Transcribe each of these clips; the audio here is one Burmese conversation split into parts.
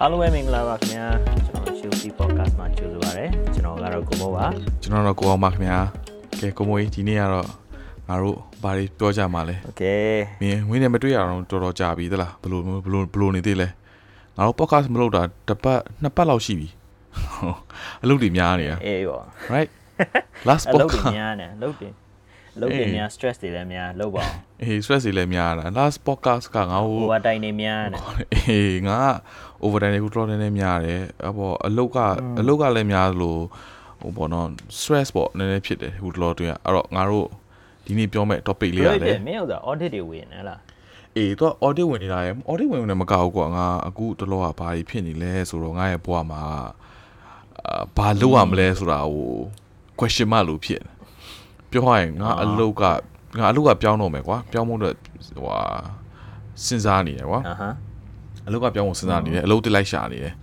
အားလုံးပဲမင်္ဂလာပါခင်ဗျာကျွန်တော် Chelsea Podcast မှာကြိုဆိုပါရစေကျွန်တော်ကတော့ကိုမိုးပါ ကျွန်တော်တော့ကိုအောင်ပါခင်ဗျာကဲကိုမွေးဒီနေ့ကတော့ငါတို့ဘာတွေပြောကြမှာလဲ โอเค မင်းဝင်းနေမတွေ့ရအောင်တော်တော်ကြာပြီသလားဘလို့ဘလို့ဘလို့နေသေးလဲငါတို့ podcast မလုပ်တာတစ်ပတ်နှစ်ပတ်လောက်ရှိပြီဟုတ်အလုပ်တွေများနေတာ အေးပေါ့ right last အလုပ်တွေ podcast များတယ်အလုပ်တွေအလုပ်တွေများ stress တွေလည်းများလုပ်ပါအောင် အေး stress တွေလည်းများတာ last podcast ကငါ့ကို over time တွေများတယ် အေးငါ overtime တွေတော်တော်နည်းနည်းများတယ်အပေါ်အလုပ်ကအလုပ်ကလည်းများလို့ဟိုပေါ့နော် stress ပေါ့နည်းနည်းဖြစ်တယ်ဟိုတော်တော်တွင်အဲ့တော့ငါတို့ဒီနေ့ပြောမဲ့ topic လေးဘယ်ရလိုတယ်လဲမင်းဥစ္စာ audit တွေဝင်နေလားအေးတော့ audit ဝင်နေတာရယ် audit ဝင်နေမကောက်ကွာငါအခုတလောကဘာကြီးဖြစ်နေလဲဆိုတော့ငါရဲ့ဘဝမှာအာဘာလုပ်ရမလဲဆိုတာဟို question mark လို့ဖြစ်နေပြောရရင်ငါအလုပ်ကငါအလုပ်ကပြောင်းတော့မယ်ကွာပြောင်းဖို့အတွက်ဟိုဟာစဉ်းစားနေတယ်ကွာအာဟမ် အလုပ်ကပြောင်းဖို့စဉ်းစားနေတယ်အလုပ်တက်လိုက်ရှာနေတယ်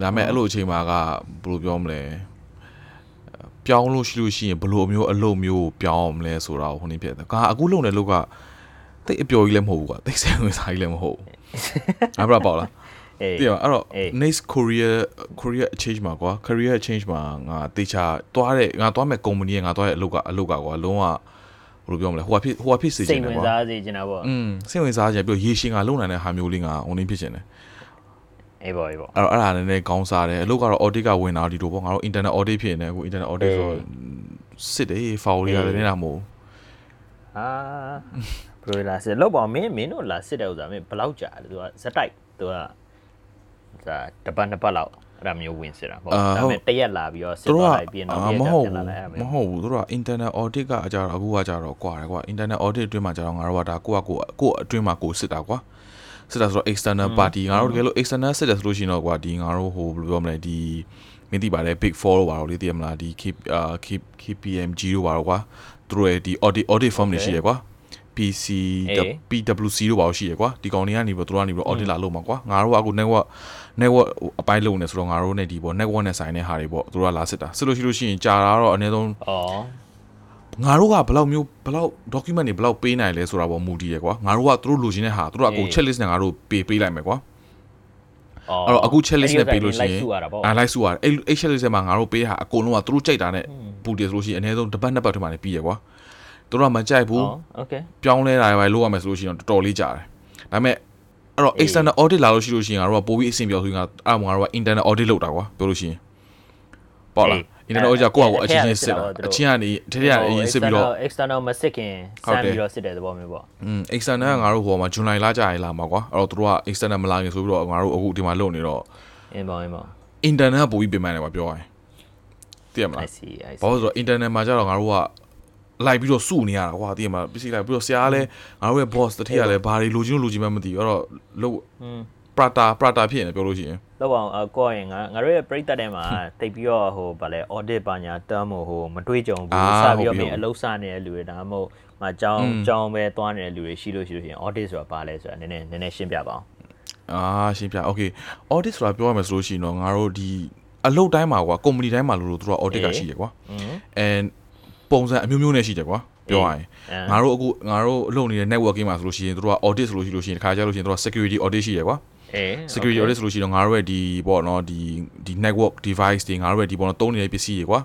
ဒါပေမဲ့အဲ့လိုအချိန်မှာကဘယ်လိုပြောမလဲပြောင်းလို့ရှိလို့ရှိရင်ဘယ်လိုမျိုးအလုပ်မျိုးကိုပြောင်းအောင်မလဲဆိုတာကိုဟိုနေ့ဖြစ်တယ်။ကာအခုလုပ်နေလို့ကတိတ်အပျော်ကြီးလည်းမဟုတ်ဘူးကွာတိတ်ဆယ်ဝင်စားကြီးလည်းမဟုတ်ဘူး။အဲ့ဒါပေါ့လားအေး။တိရအဲ့တော့အေး next career career change မှာကွာ career change မှာငါတေချာသွားတဲ့ငါသွားမဲ့ company ကငါသွားတဲ့အလုပ်ကအလုပ်ကကွာလုံးဝ ဘယ်လိုပြောမလဲဟိုကဖြစ်ဟိုကဖြစ်စေချစိင်တ်တယ်ဝင်ကွာစားစေချင်တာပေါ့อืมစိတ်ဝင်စားကြပြီးတော့ရေရှည်ကလုံနိုင်တဲ့ဟာမျိုးလေးငါ online ဖြစ်ချင်တယ်အေးပေါ့အေးပေါ့အဲ့တော့အဲ့ဒါနည်းနည်းကောင်းစားတယ်အလုပ်ကတော့ audit ကဝင်တာဒီလိုပေါ့ငါတို့ internet audit ဖြစ်နေတယ်အခု internet audit ဆိုတော့စစ်တယ် foul တွေကလည်းနေတာမဟုတ်အာဘယ်လိုလဲစစ်လောက်ပါမင်းမင်းတို့လာစစ်တဲ့ဥစ္စာမင်းဘယ်လောက်ကြာလဲသူကဇက်တိုက်သူကဒါတပတ်နှစ်ပတ်လောက် အဲ့ဒါမျိုးဝင်စစ်တာပေါ့ဒါပေမဲ့တရက်လာပြီးတော့စစ်သူတို့သွားကလိုက်ပြီးတော့အာနောက်မရက်ဟုတ်ပြန်လာဘူးလိုက်အဲ့ဒါမမျိုးဟုတ်ဘူးသူတို့က internet audit ကကြတော့အခုကကြတော့ကွာတယ်ကွာ internet audit အတွင်းမှာကြတော့ငါတို့ကဒါကိုကကိုကိုအတွင်းမှာကိုစစ်တာကွာစစ်တာဆိုတော့ external party ငါတို့တကယ်လို့ external စစ်တယ်ဆိုလို့ရှိရင်တော့ကွာဒီငါတို့ဟိုဘယ်လိုပြောမလဲဒီမင်းသိပါတယ် big 4လို့ပါတော့လေသိရမလားဒီ keep အာ keep KPMG လို့ပါတော့ကွာသူတို့ရဲ့ဒီ audit audit firm တွေရှိရကွာ PC အေး PWC လို့ပါလို့ရှိရကွာဒီကောင်တွေကနေပြီးတော့သူတို့ကနေပြီးတော့ audit လာလုပ်မှာကွာငါတို့ကအခု network network အပိုင်းလုပ်နေဆိုတော့ငါတို့ ਨੇ ဒီပေါ့ network နဲ့ဆိုင်တဲ့ဟာတွေပေါ့သူတို့ကလာစစ်တာစစ်လို့ရှိလို့ရှိရင်ကြာတာတော့အနည်းဆုံး อ๋อ ငါတို့ကဘယ်လောက်မျိုးဘယ်လောက် document တွေဘယ်လောက်ပေးနိုင်လဲဆိုတာပေါ့မူတည်ရကွာငါတို့ကသူတို့လိုချင်တဲ့ဟာသူတို့ကအခု check list နဲ့ငါတို့ပေးပေးလိုက်မယ်ကွာ อ๋อ အဲ့တော့အခု check list နဲ့ပေးလို့ရှိရင် လိုက်စုရတာပေါ့ အဲလိုက်စုရတယ်အဲ့အဲ့ check list ထဲမှာငါတို့ပေးတာအကုန်လုံးကသူတို့ကြိုက်တာနဲ့ပူတည်ဆိုလို့ရှိရင်အနည်းဆုံးတစ်ပတ်နှစ်ပတ်ထဲမှာနေပြီးရကွာသူတို့ကမကြိုက်ဘူး อ๋อโอเค ပြောင်းလဲတာပဲလုပ်ရမယ်ဆိုလို့ရှိရင်တော့တော်တော်လေးကြာတယ်ဒါပေမဲ့ အဲ့တော့ external audit လာလို့ရှိလို့ရှိရင်ငါတို့ကပိုပြီးအဆင်ပြေဆိုရင်ငါအဲ့မှာငါတို့က internal audit လုပ်တာကွာပြောလို့ရှိရင်ပေါ့လား internal audit ကကိုယ့်ဟာကိုယ်အချင်းချင်းစစ်တာအချင်းကနေတတိယအရင်စစ်ပြီးတော့ external မစစ်ခင်စဟုတ်မ်းတယ်ပြီးတော့စစ်တဲ့သဘောမျိုးပေါ့อืม external ကငါတို့ဟိုမှာ July လကြာရင်လာမှာကွာအဲ့တော့သူတို့က external မလာခင်ဆိုပြီးတော့ငါတို့အခုဒီမှာလုပ်နေတော့အင်းပေါ့အင်းပေါ့ internal ကပိုပြီးပြင်ပန်းတယ်ကွာပြောရရင်သိရမလား I see I ဘာ see လို့လဲဆိုတော့ internal မှာကျတော့ငါတို့က လိုက်ပြီးတော့စုနေရတာကွာသိရမလားပစ္စည်းလိုက်ပြီးတော့ဆရာကလည်းငါတို့ရဲ့ boss တတိယလည်းဘာတွေလိုချင်လို့လိုချင်မှမသိဘူးအဲ့တော့လို့อืม prata prata ဖြစ်နေတယ်ပြောလို့ရှိရင်လောက်အောင်အကောရင်ငါငါတို့ရဲ့ပြိတက်ထဲမှာတိတ်ပြီးတော့ဟိုဗာလဲ audit ပါညာ term ဟိုမတွေးကြုံဘူးစပြီးတော့မင်းအလုပ်စနေတဲ့လူတွေဒါမှမဟုတ်မအကြောင်းကြောင်းပဲသွားနေတဲ့လူတွေရှိလို့ရှိလို့ရှိရင် audit ဆိုတာဘာလဲဆိုတာနည်းနည်းနည်းနည်းရှင်းပြပါအောင်အာရှင်းပြ okay audit ဆိုတာပြောရမယ်ဆိုလို့ရှိရင်တော့ငါတို့ဒီအလုပ်တိုင်းမှာကွာ company တိုင်းမှာလို့လို့သူတို့ audit ကရှိတယ်ကွာ and ပုံစံအမျိုးမျိုးနဲ့ရှိတယ်ကွာပြောရရင်ငါတို့အခုငါတို့အလုပ်နေတဲ့ networking မှာဆိုလို့ရှိရင်တို့က audit ဆိုလို့ရှိလို့ရှိရင်တခါကျလို့ရှိရင်တို့က security audit ရှိတယ်ကွာအေး security audit ဆိုလို့ရှိရင်တော့ငါတို့ရဲ့ဒီပေါ့နော်ဒီဒီ network device တွေငါတို့ရဲ့ဒီပေါ့နော်သုံးနေတဲ့ပစ္စည်းတွေကွာ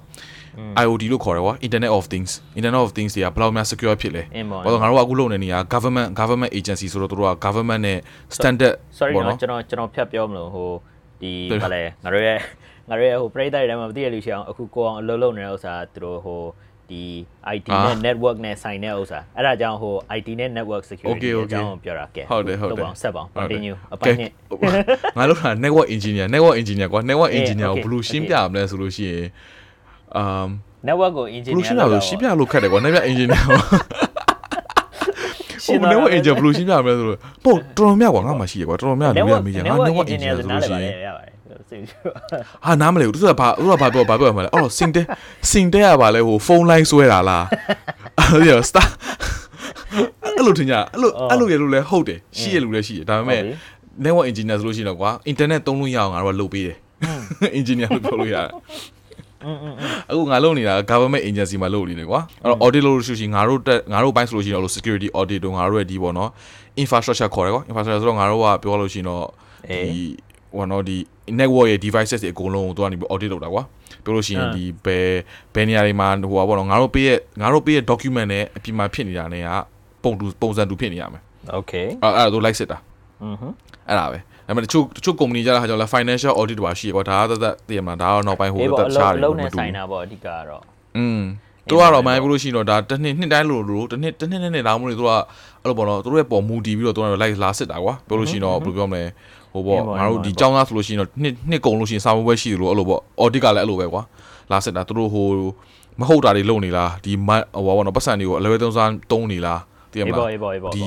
IoT လို့ခေါ်တယ်ကွာ Internet of Things Internet of Things တွေကဘယ်လောက်များ secure ဖြစ်လဲအင်းပေါ့ဘာလို့ငါတို့ကအခုလုပ်နေနေရ government government agency ဆိုတော့တို့က government နဲ့ standard sorry ပေါ့နော်နော်ကျွန်တော်ကျွန်တော်ဖြတ်ပြောမလို့ဟိုဒီ对ဗာလဲငါတို့ရဲ့ငါတို့ရဲ့ဟိုပရိသတ်တွေထဲမှာမသိရလူရှိအောင်အခုကိုအောင်အလုပ်လုပ်နေတဲ့ဥစ္စာသူတို့ဟို ဒီ IT နဲ့ network နဲ့ဆိုင်တဲ့ဥစ္စာအဲ့ဒါကြောင့်ဟို IT နဲ့ network security Okay, အ okay. ကြောင်းပြောတာကဲဟုတ်တယ်ဟုတ်တယ်လုပ်ပါအောင်ဆက်ပါအောင်ဟုတ်တယ် continue အပိုင်းနဲ့ငါတို့က network engineer network engineer ကွာ network အေး engineer ကို okay, ဘယ်လိုရှင်းပြရမလဲဆိုလို့ရှိရင်အမ် network ကိုဘယ် engineer လိုရှင်းပြလို့ရှင်းပြလို့ခက်တယ်ကွာ network engineer ကိုရှင်းဟို network engineer ဘယ်လိုရှင်းပြရမလဲဆိုတော့ပို့တော်တော်များကွာငါမှရှိရကွာတော်တော်များလူရမေးကြငါ network engineer ဆိုလို့ရှိရင် ရပါတယ်စိတ်ဟာနားမလဲဘူးသူကဘာသူကဘာပြောဘာပြောရမလဲအော်စင်တဲစင်တဲရပါလဲဟိုဖုန်းလိုင်းဆွဲတာလားအဲ့ဒါစတာအဲ့လိုထင်ကြအဲ့လိုအဲ့လိုရလို့လဲဟုတ်တယ်ရှိရလို့လဲရှိတယ်ဒါပေမဲ့ network engineer ဆိုလို့ရှိရင်တော့ကွာ internet သုံးလို့ရအောင်ငါတို့ကလုပ်ပေးတယ် engineer လို့ပြောလို့ရတယ်အခုငါလုပ်နေတာ government agency မှာလုပ်နေတယ်ကွာအဲ့တော့ audit လုပ်လို့ရှိရင်ငါတို့တက်ငါတို့ဘိုင်းဆိုလို့ရှိရင်တော့ security audit တို့ငါတို့ရဲ့ဒီပေါ့နော် infrastructure ခေါ်တယ်ကွာ infrastructure ဆိုတော့ငါတို့ကပြောလို့ရှိရင်တော့ဒီ ဟ ဟိုနော်ဒီ network ရဲ့ devices တွေအကုန်လုံးကိုသူကနေပြီး audit လုပ်တာကွာပြောလို့ရှိရင်ဒီဘယ်ဘယ်နေရာတွေမှာဟိုပါဘောနော်ငါတို့ပေးရဲ့ငါတို့ပေးရဲ့ document နဲ့အပြင်မှာဖြစ်နေတာ ਨੇ ကပုံတူပုံစံတူဖြစ်နေရမယ် Okay အဲ့အဲ့ဒါတို့လိုက်စစ်တာ อือฮึ အဲ့ဒါပဲဒါပေမဲ့တချို့တချို့ company ကြတာဟာကြောင့်လဲ financial audit ပါရှိရကွာဒါကသက်သက်သိရမလားဒါကတော့နောက်ပိုင်းဟို အေး သက် ပေါ့ သက် အ ချား လုံး တယ် အလုံး မ နဲ့ တူ ဆိုင် ဘူး တာပေါ့အဓိကကတော့ อืมသူကတော့မိုင်းဘူးလို့ရှိရင်တော့ဒါတစ်နှစ်နှစ်တိုင်းလို့လို့တစ်နှစ်တစ်နှစ်နဲ့နဲ့လောင်းမလို့သူကအဲ့လိုပေါ့နော်သူတို့ရဲ့ပုံမူတည်ပြီးတော့သူတို့လိုက်လာစစ်တာကွာပြောလို့ရှိရင်တော့ဘယ်လိုပြောမလဲ ဟိုပေါ့ငါတို့ဒီចောင်းသားဆိုလို့ရှိရင်တော့နှစ်နှစ်ကုန်လို့ရှိရင်စာမပွဲရှိတယ်လို့အဲ့လိုပေါ့ audit ကလည်းအဲ့လိုပဲကွာလာစစ်တာသူတို့ဟိုမဟုတ်တာတွေလုပ်နေလားဒီဟိုပေါ့နော်ပတ်စံတွေကိုအလွယ်သုံးစားတုံးနေလားသိရမအေးလားပေါ့အေးပေါ့အေးပေါ့ဒီ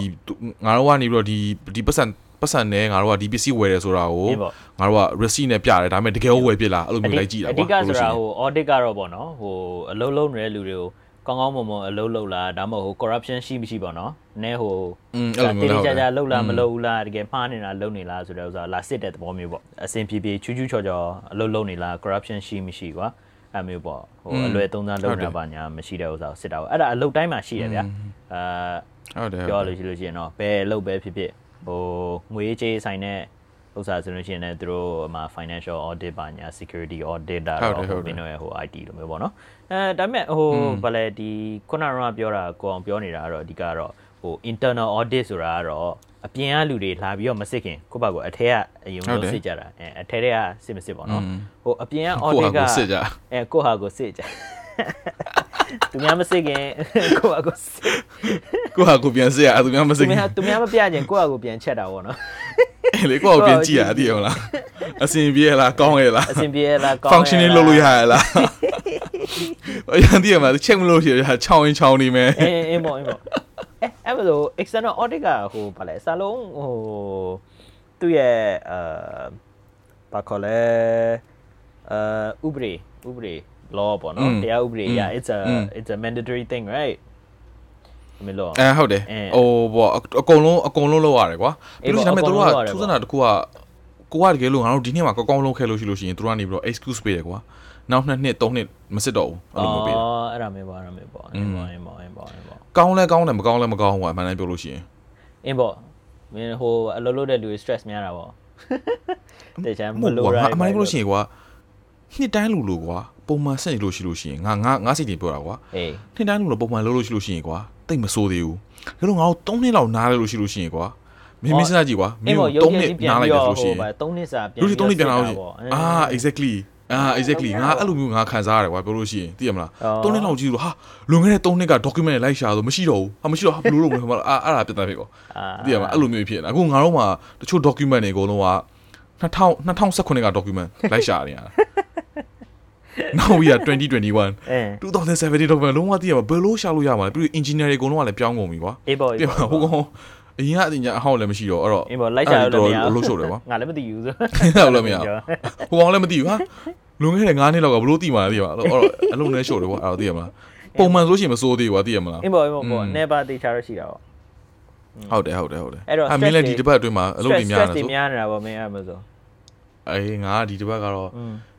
ငါတို့ကနေပြီးတော့ဒီဒီပတ်စံပတ်စံနဲ့ငါတို့ကဒီပစ္စည်းဝယ်တယ်ဆိုတာကိုအေးပေါ့ငါတို့က receipt နဲ့ပြတယ်ဒါပေမဲ့တကယ်ကိုဝယ်ပြစ်လားအဲ့လိုမျိုးလိုက်ကြည့်တာအကွာဓိကဆိုတာဟို audit ကတော့ပေါ့နော်ဟိုအလုံးလုံးနေတဲ့လူတွေကို ကောင်းကောင်းမွန်မွန်အလုံးလုံးလားဒါမှမဟုတ်ဟို corruption ရှိမရှိပေါ့နော်နည်းဟိုอืมအဲ့လိုမျိုးတေးလည်းဟုတ်ကြတယ်ကြလှုပ်လားမလှုပ်ဘူးလားတကယ်မှားနေတာလှုပ်နေလားဆိုတဲ့ဥစ္စာလာစစ်တဲ့သဘောမျိုးပေါ့အစင်ပြေပြေချူးချူးချော်ချော်အလုံးလုံးနေလား corruption ရှိမရှိကွာအဲ့မျိုးပေါ့ဟိုအလွယ်သုံးစားလုပ်နေတာပါညာမရှိတဲ့ဥစ္စာကိုစစ်တာပေါ့အဲ့ဒါအလုပ်တိုင်းမှာရှိရဗျာအာဟုတ်တယ်ပြောလို့ရှိလို့ရှိရင်တော့ဘယ်အလုပ်ပဲဖြစ်ဖြစ်ဟိုငွေကြေးဆိုင်တဲ့ဥစ္စာဆိုလို့ရှိရင်လည်းသူတို့ဟိုမှာ financial audit ပါညာ security audit တာတော့ဟိုမင်းတို့ရဲ့ဟို IT လိုမျိုးပေါ့နော် အဲဒါပေမဲ့ဟိုဗလဲဒီခုနကပြောတာကိုအောင်ပြောနေတာကတော့အဓိကတော့ဟို internal audit ဆိုတာကတော့အပြင်ကလူတွေလာပြီးတော့မစစ်ခင်ကိုယ့်ဘက်ကိုအထက်ကအယုံလို့စစ်ကြတာအဲအထက်ကစစ်မစစ်ပေါ့နော်ဟိုအပြင်က audit ကအဲကိုဟာကိုစစ်ကြသူများမစစ်ခင်ကိုဟာကိုစစ်ကိုဟာကိုပြန်စစ်ရသူများမသူစစ်များသူများမပြခြင်းကိုဟာကိုပြန်ချက်တာပေါ့နော်အဲ့လေကိုဟာကိုပြန်ကြည့်ရအတိအောင်လားအစင်ပြေလားကောင်းရဲ့လားအဆင်ပြေလားကောင်း functioning လုပ်လို့ရရလား အရင်တည်းမှာချက်မလို့ရှိရချောင်းရင်ချောင်းနေမယ်အေးအေးပေါ့အေးပေါ့အဲအဲ့မလို့ external audit ကဟိုဗာလဲစာလုံးဟိုသူ့ရဲ့အာဘာခေါ်လဲအာဥပဒေဥပဒေ law ပေါ့နော်တရားဥပဒေရ it's a it's a mandatory thing right မလို့အဲဟုတ်တယ်ဟိုဘောအကုန်လုံးအကုန်လုံးလောက်ရတယ်ကွာပြီးလို့ဒါပေမဲ့တို့ကထူးဆန်းတာတခုကကိုကတကယ်လို့ငါတို့ဒီနေ့မှာကောင်းကောင်းလုံးခဲလို့ရှိလို့ရှိရင်တို့ကနေပြီးတော့ excuse ပေးတယ်ကွာ နောက်နှစ်နှစ်သုံးနှစ်မစစ်တော့ဘူးအဲ့လိုမျိုးပေးတယ်အော်အဲ့ဒါမျိုးပါအဲ့ဒါမျိုးပေါ့အင်းပေါ့အင်းပေါ့အင်းပေါ့အင်းပေါ့ကောင်းလဲကောင်းတယ်မကောင်းလဲမကောင်းဘူးကွာအမှန်တမ်းပြောလို့ရှိရင်အင်းပေါ့မင်းဟိုအလုပ်လုပ်တဲ့လူတွေ stress များတာပေါ့တချမ်းမမဟုတ်လို့ကွာရငါအမှန်တမ်းပြောလို့ရှိရင်ကွာနှစ်တိုင်းလူလို့ကွာပုံမှန်ဆက်နေလို့ရှိလို့ရှိရင်ငါငါငါစိတ်တွေပြောတာကွာအေးနှစ်တိုင်းလူလို့ပုံမှန်လုပ်လို့ရှိလို့ရှိရင်ကွာတိတ်မဆိုးသေးဘူးဒါလို့ငါတို့3နှစ်လောက်နားလဲလို့ရှိလို့ရှိရင်ကွာမင်းမင်းစဉ်းစားကြည့်ကွာမအင်းင်းပေါ့တို့ရုပ်3ရည်နှစ်ကြီးပြန်နားလိုက်ပြီးတယ်တော့ဆိုလို့ရှိဟိုရင်ဗာ3နှစ်စာပြန်လူတွေ3နှစ်ပြန်လာလို့ရှိပေါ့အာ exactly အာ exactly ငါအဲ့လိုမျိုးငါခံစားရတယ်ကွာပြောလို့ရှိရင်သိရမလား3နှစ်လောက်ကြည့်လို့ဟာလွန်ခဲ့တဲ့3နှစ်က document လိုက်ရှာဆိုမရှိတော့ဘူးဟာမရှိတော့ဟာဘယ်လိုလုပ်မလဲအာအဲ့ဒါပြတ်သားဖြစ်ကောသိရမလားအဲ့လိုမျိုးဖြစ်နေတာအခုငါတို့မှာတချို့ document တွေအကုန်လုံးက2000 2019က document လိုက်ရှာနေရတာ now we are 2021အဲ2070 document လုံးဝသိရမှာဘယ်လိုရှာလို့ရမှာလဲပြီး engineer တွေအကုန်လုံးကလည်းပြောင်းကုန်ပြီကွာအေးပေါ့အေးပြပေါ့ဟိုကောင် အရင်ကအတင်ညာအဟောင်းလည်းမရှိတော့အဲ့တော့အေးပေါ့လိုက်ချလို့လည်းမရလှုပ်ရှုပ်တယ်ကွာငါလည်းမသိဘူးဆိုဟုတ်လည်းမရဟိုကောင်လည်းမသိဘူးဟာလွန်ခဲ့တဲ့9နှစ်လောက်ကဘလို့သိမှာလဲသိရမှာအဲ့တော့အလုံးနဲ့ရှုပ်တယ်ကွာအဲ့တော့သိရမလားပုံမှန်ဆိုရှင်မစိုးသေးဘူးကွာသိရမလားအေးပေါ့အေးပေါ့ပေါ့ never တေချာရရှိတာပေါ့ဟုတ်တယ်ဟုတ်တယ်ဟုတ်တယ်အဲ့တော့အမင်းလည်းဒီတစ်ပတ်အတွင်းမှာအလုပ်တွေများ stress နေတွေဆိုများနေတာပေါ့မင်းအဲ့မှာဆိုအေးငါကဒီတစ်ပတ်ကတော့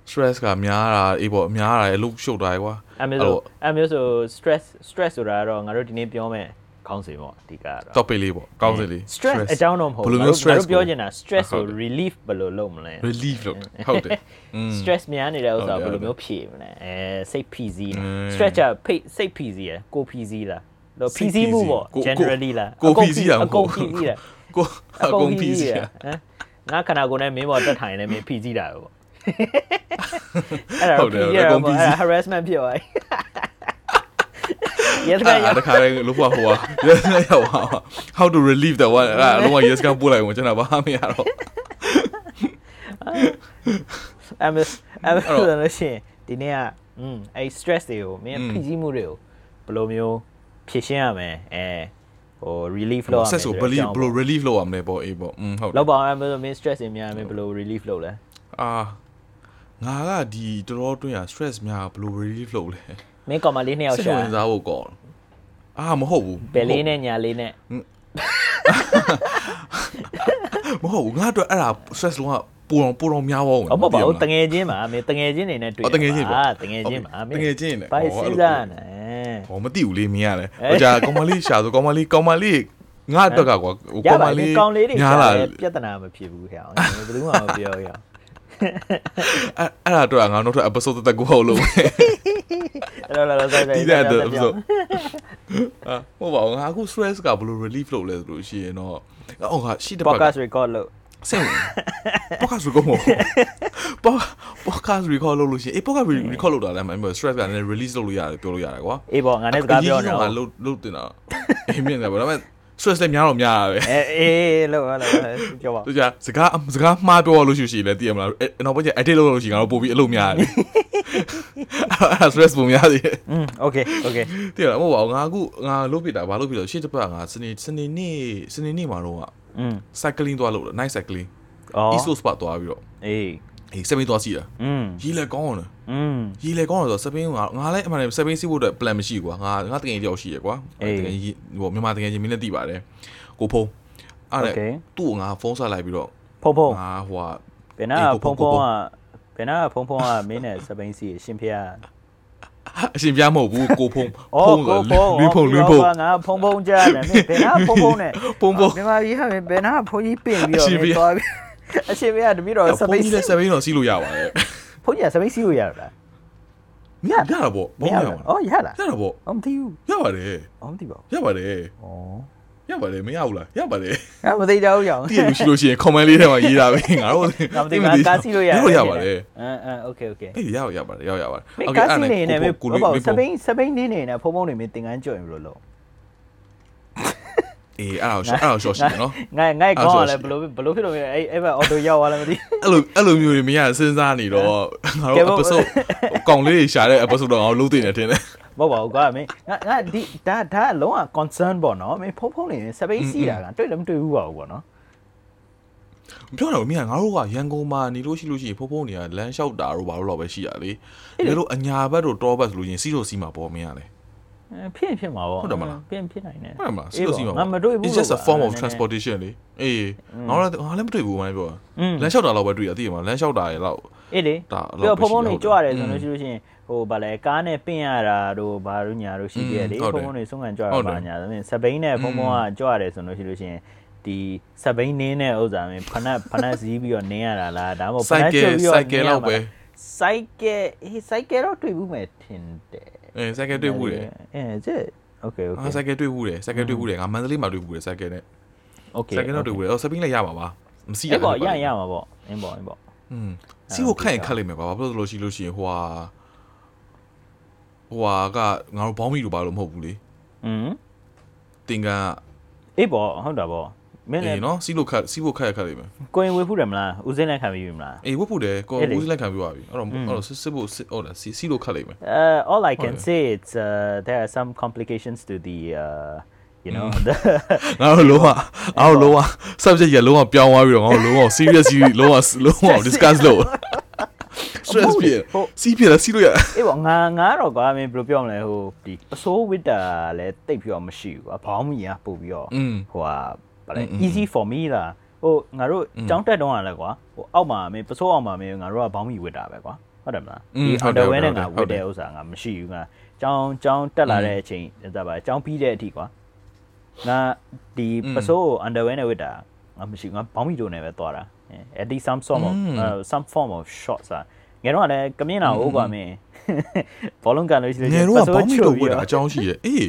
stress ကများတာအေးပေါ့များတာအလုပ်ရှုပ်တာကွာအဲ့မျိုးဆိုအဲ့မျိုးဆို stress stress ဆိုတာကတော့ငါတို့ဒီနေ့ပြောမယ် ခေါင်းစဉ်ပေါ့အဓိကကတော့ topic လေးပေါ့ခေါင်းစဉ်လေး stress အကြောင်းတော့မဟုတ်ဘူးဘယ်လိုမျိုး stress ပြောချင်တာ stress ကို relief ဘယ်လိုလုပ်မလဲ relief လို့ဟုတ်တယ် stress များနေတဲ့ဥစ္စာဘယ်လိုမျိုးဖြေမလဲအဲစိတ် PC stretcher စိတ် PC ရယ်ကို PC လားတော့ PC မှုပေါ့ generally လားကို PC လားအကုန် PC လားကိုအကုန် PC လားငါခနာကိုနဲ့မင်းပေါ်တက်ထိုင်နေမင်း PC တာပေါ့အဲ့ဒါ PC ရယ် harassment ဖြစ်သွားပြီ ရက်ခါရ အဲ့ဒါတခါလေးလို့ဟိုဟိုဟာ yes ရောက်ပါ how to relieve that one အဲ့ဒါအလုံးဝ yes ကပို့လိုက်ဝင်ကျွန်တော်ဘာမှမရတော့ အမအမ အဲ့တော့ ဆိုလို့ရှိရင်ဒီနေ့ကอืมအဲ့ stress တွေကိုမင်း อืม ဖိစီးမှုတွေကိုဘယ်လိုမျိုးဖြေရှင်းရမလဲအဲဟို relief လုပ်ရမယ် ဆက်ဆို believe ဘယ်လို relief လုပ်ရမလဲပေါ့အေးပေါ့อืมဟုတ်တယ် လောက်ပါအောင်အဲ့မင်း stress တွေများမင်းဘယ်လို relief လုပ်လဲ အာငါကဒီတော်တော်တွင်းရ stress များဘယ်လို relief လုပ်လဲ မင်းကောင်မလေးနှစ်ယောက်စိတ်ရှာဝင်စားဖို့ကောအာမဟုတ်ဘူးဘယ်လေးနဲ့ညာလေးနဲ့မဟုတ်ဘူးငါအတွက်အဲ့ဒါ stress လုံးကပူတော်ပူတော်များပါဦးဟုတ်ပါပါတငယ်ချင်းပါမင်းတငယ်ချင်းနေနဲ့တွေ့အော်တငယ်ချင်းပေါ့အာတငယ်ချင်းပါမင်းတငယ်ချင်းနဲ့ဘာဟောစီအဲ့လိုစားနေဟောမသိဘူးလေမင်းရတယ်ဟိုကြာကောင်မလေးရှာဆိုကောင်မလေးကောင်မလေးငါအတွက်ကကွာဟိုရကောင်ပါမလေလေးကောင်းလေးတွေညားလာလည်းပြဿနာမဖြစ်ဘူးဟဲ့အောင်ဘယ်သူမှမပြောရအောင် အဲ့အဲ့ဒါတော့ငါနောက်ထပ် episode တက်ကိုဟုတ်လို့အဲ့တော့လည်းဆက်ဆက်ဒီတဲ့ episode အာဟုတ်ပါဘူးငါအခု stress ကဘယ်လို relief လုပ်လဲဆိုလို့ရှိရင်တော့အော်ငါရှိတဲ့ဘက်က podcast record လို့ဆင် podcast record မဟုတ် podcast record လုပ်လို့ရှိရင်အေး podcast record လုပ်တာလည်းမဟုတ် stress ကလည်း release လုပ်လို့ရတယ်ပြောလို့ရတယ်ကွာအေးပေါ့ငါနဲ့စကားပြောနေငါတော့လုပ်လုပ်တင်တာအေးမြင်တယ်ဗျာဒါပေမဲ့ stress လည်းများတော့များတာပဲ အေးအေးလို့ဟုတ်လားပြောပါ သူကစကားစကားမှားပြောလို့ရှိရင်လည်းတည်ရမလားအဲ့နောက်ပိုင်းကျ edit လုပ်လို့ရှိရင်ငါတို့ပို့ပြီးအလုပ်များတယ်အဲ့ဒါ stress ပုံများတယ် อืมโอเคโอเค တည်ရမဟုတ်ပါဘူးငါအခုငါလုပ်ပြတာဘာလုပ်ပြတော့ရှေ့တစ်ပတ်ငါစနေစနေနေ့စနေနေ့မှာတော့ อืม cycling သွားလို့ night cycling အော် east coast park သွားပြီးတော့ အေး အေးစပိန်သွားစီတာ อืม ရီလည်းကောင်းတယ် อืม ရီလေကောင်းတယ်ဆိုတော့စပိန်ကငါလည်းအမှန်တကယ်စပိန်စီးဖို့အတွက် plan မရှိဘူးကွာငါငါတကယ်တယောက်ရှိရကွာတကယ်ဟိုမြန်မာတကယ်ချင်းမင်းလည်းသိပါတယ်ကိုဖုံးအဲ့ဒါသူ့ကိုငါဖုန်းဆက်လိုက်ပြီးတော့ ဖုံဖုံ ငါဟိုက ဘယ်နာဖုံဖုံကဘယ်နာဖုံဖုံကမင်းနဲ့စပိန်စီအရှင်ဖေး အရှင်ပြမဟုတ်ဘူးကိုဖုံး အော်ကိုဖုံ လူဖုံလူဖုံ ငါဖုံဖုံကြားတယ်မင်းဘယ်နာဖုံဖုံနဲ့ ဖုံဖုံ မြန်မာပြည်ဟာဘယ်နာဖုံကြီးပင့်ပြီးတော့မင်းသွားပြီး အရှင်မေကတပည့်တော်စပိတ်စပိတ်တော့စီးလို့ရပါတယ်ဘုန်းကြီးကစပိတ်စီးလို့ရတာလားရရတာပေါ့ဘောင်းရပါဩရတာရတာပေါ့အမသိဘူးရပါတယ်အမသိပါဘူးရပါတယ်ဩရပါတယ်မရဘူးလားရပါတယ်ငါမသိကြဘူးရအောင်တည်လို့ရှိလို့ရှိရင် comment လေးထဲမှာရေးတာပဲငါတို့ငါမသိဘူးကားစီလို့ရရပါတယ်အမ်အမ် okay okay အေးရရပါတယ်ရရပါတယ် okay အဲ့ဒါနဲ့ကိုကိုစပိန်စပိန်နေနေနဲ့ဖုံဖုံနေမင်းသင်္ကန်းကြွရင်ဘယ်လိုလုပ် အေးအဲ့ဒါအဲ့ဒါရှော့ရှိတယ်နော်ငါငါကောင်းရလဲဘယ်လိုဘယ်လိုဖြစ်လို့အဲ့အဲ့ဘက်အော်တိုရောက်သွားလဲမသိအဲ့လိုအဲ့လိုမျိုးတွေမရစဉ်းစားနေတော့ငါကဲတို့ပေါ့ episode ကောင်လေးတွေရှာတဲ့ episode တော့ငါတို့လုံးသိနေတယ်ထင်တယ်မဟုတ်ပါဘူးကွာမင်းငါငါဒီဒါဒါလုံးဝ concern ပေါ့နော်မင်းဖုံဖုံနေစပိန်စီတာကတွေ့လည်းမတွေ့ဘူးပါဘူးပေါ့နော်ပြောတော့မင်းကငါတို့ကရန်ကုန်မှာနေလို့ရှိလို့ရှိရင်ဖုံဖုံတွေကလမ်းလျှောက်တာတို့ဘာလို့တော့ပဲရှိရလေဒါလို့အညာဘက်တို့တောဘက်ဆိုလို့ရင်စီးတို့စီးမှာပေါ့မင်းကလေ ဖြစ်ဖြစ်မှာပေါ့ဟုတ်တယ်မလားဖြစ်ဖြစ်နိုင်တယ်ဟုတ်မှာစီးတို့စီးမှာငါမတွေ့ဘူး It's just a form of transportation လေအေးငါတို့ငါလည်းမတွေ့ဘူးမင်းပြောလမ်းလျှောက်တာတော့ပဲတွေ့ရသိရမှာလမ်းလျှောက်တာရဲ့လောက်အေးလေဒါပြီးတော့ဖုံဖုံနေကြွရတယ်ဆိုอืมလို့ရှိလို့ရှိရင်ဟိုဗာလဲကားနဲ့ပင့်ရတာတို့ဘာတို့ညာတို့ရှိပြလေဟုတ်တယ်ဖုံဖုံနေဆုံးကန်ကြွရဟုတ်တယ်ပါညာဆိုရင်စပိန်နဲ့ဖုံဖုံကကြွရတယ်ဆိုလို့ရှိလို့ရှိရင်ဒီစပိန်နင်းတဲ့ဥစ္စာမင်းဖနက်ဖနက်စည်းပြီးတော့နင်းရတာလားဒါမှမဟုတ်ဖစိုနက်က်ကဲချုပ်ပြီးတော့စိုက်ကဲလောက်ပဲစိုက်ကဲအေးစိုက်ကဲတော့တွေ့ဘူးမယ်ထင်တယ် အဲစိုက်ကဲတွေ့ဘူးတယ် အဲကျက်โอเคโอเค အာစိုက်ကဲတွေ့ဘူးတယ်စိုက်ကဲတွေ့ဘူးတယ်ငါမန္တလေးမှာတွေ့ဘူးတယ်စိုက်ကဲနဲ့ โอเค စိုက်ကဲတော့တွေ့ဘူးတယ်အော်စပင်းလည်းရပါပါမစီရ အဲ့ပေါ့ရရမှာပေါ့အင်းပေါ့အင်းပေါ့ อืมစီကိုခက်ရင်ခက်လိမ့်မယ်ကွာဘာဖြစ်လို့လဲလို့ရှိလို့ရှိရင်ဟိုဟာဟိုဟာကငါတို့ဘောင်းမီတို့ဘာလို့မဟုတ်ဘူးလေ อืม တင်ကန်က အေးပေါ့ဟုတ်တာပေါ့ မင်းလည်းအေးနော်စီလို့ခက်စီဖို့ခက်ရခက်လိမ့်မယ်ကိုရင်ဝေဖူးတယ်မလားဦးစင်းနဲ့ခံပြီးပြီမလားအေးဝတ်ဖို့တယ်ကိုအေးလေဦးစီးလက်ခံပြပါပြီအဲ့တော့အဲ့တော့စစ်စစ်ဖို့စစ်ဟုတ်လားစီစီလို့ခက်လိမ့်မယ် Uh, all I can Okay. say it's uh, there are some complications to the uh, you know the ငါတို့လုံးဝငါတို့လုံးဝ subject ရလုံးဝပြောင်းသွားပြီးတော့ငါတို့လုံးဝ serious ကြီးလုံးဝလုံးဝ discuss လုပ် stress ပြည့်စီးပြည့်လားစီးလို့ရအေးပေါ့ငါငါတော့ကွာမင်းဘယ်လိုပြောမလဲဟိုဒီပစိုးဝစ်တာလည်းတိတ်ပြီးတော့မရှိဘူးကွာဘောင်းမီကပို့ပြီးတော့อืมဟိုဟာ ဗါလဲ easy for me လာဟိုငါတို့ကြောင်းတက်တော့ရလဲကွာဟိုအောက်မှာမင်းပစိုးအောင်မှာမင်းငါတို့ကဘောင်းမီဝစ်တာပဲကွာဟုတ်တယ်မလားဒီ underwear နဲ့ငါဝစ်တဲ့ဥစ္စာငါမရှိဘူးငါကြောင်းကြောင်းတက်လာတဲ့အချိန်ဒါပါကြောင်းပြီးတဲ့အထိကွာငါဒီပစိုးကို underwear နဲ့ဝစ်တာငါမရှိငါဘောင်းမီတို့နဲ့ပဲသွားတာ at least some form of some form of shots อ่ะငယ်တော့လည်းကမြင်တာဟုတ်ပါမင်းဘောလုံးကန်လို့ရှိလို့ငယ်တော့ဘောင်းမီတို့ဝစ်တာအကြောင်းရှိရဲ့အေး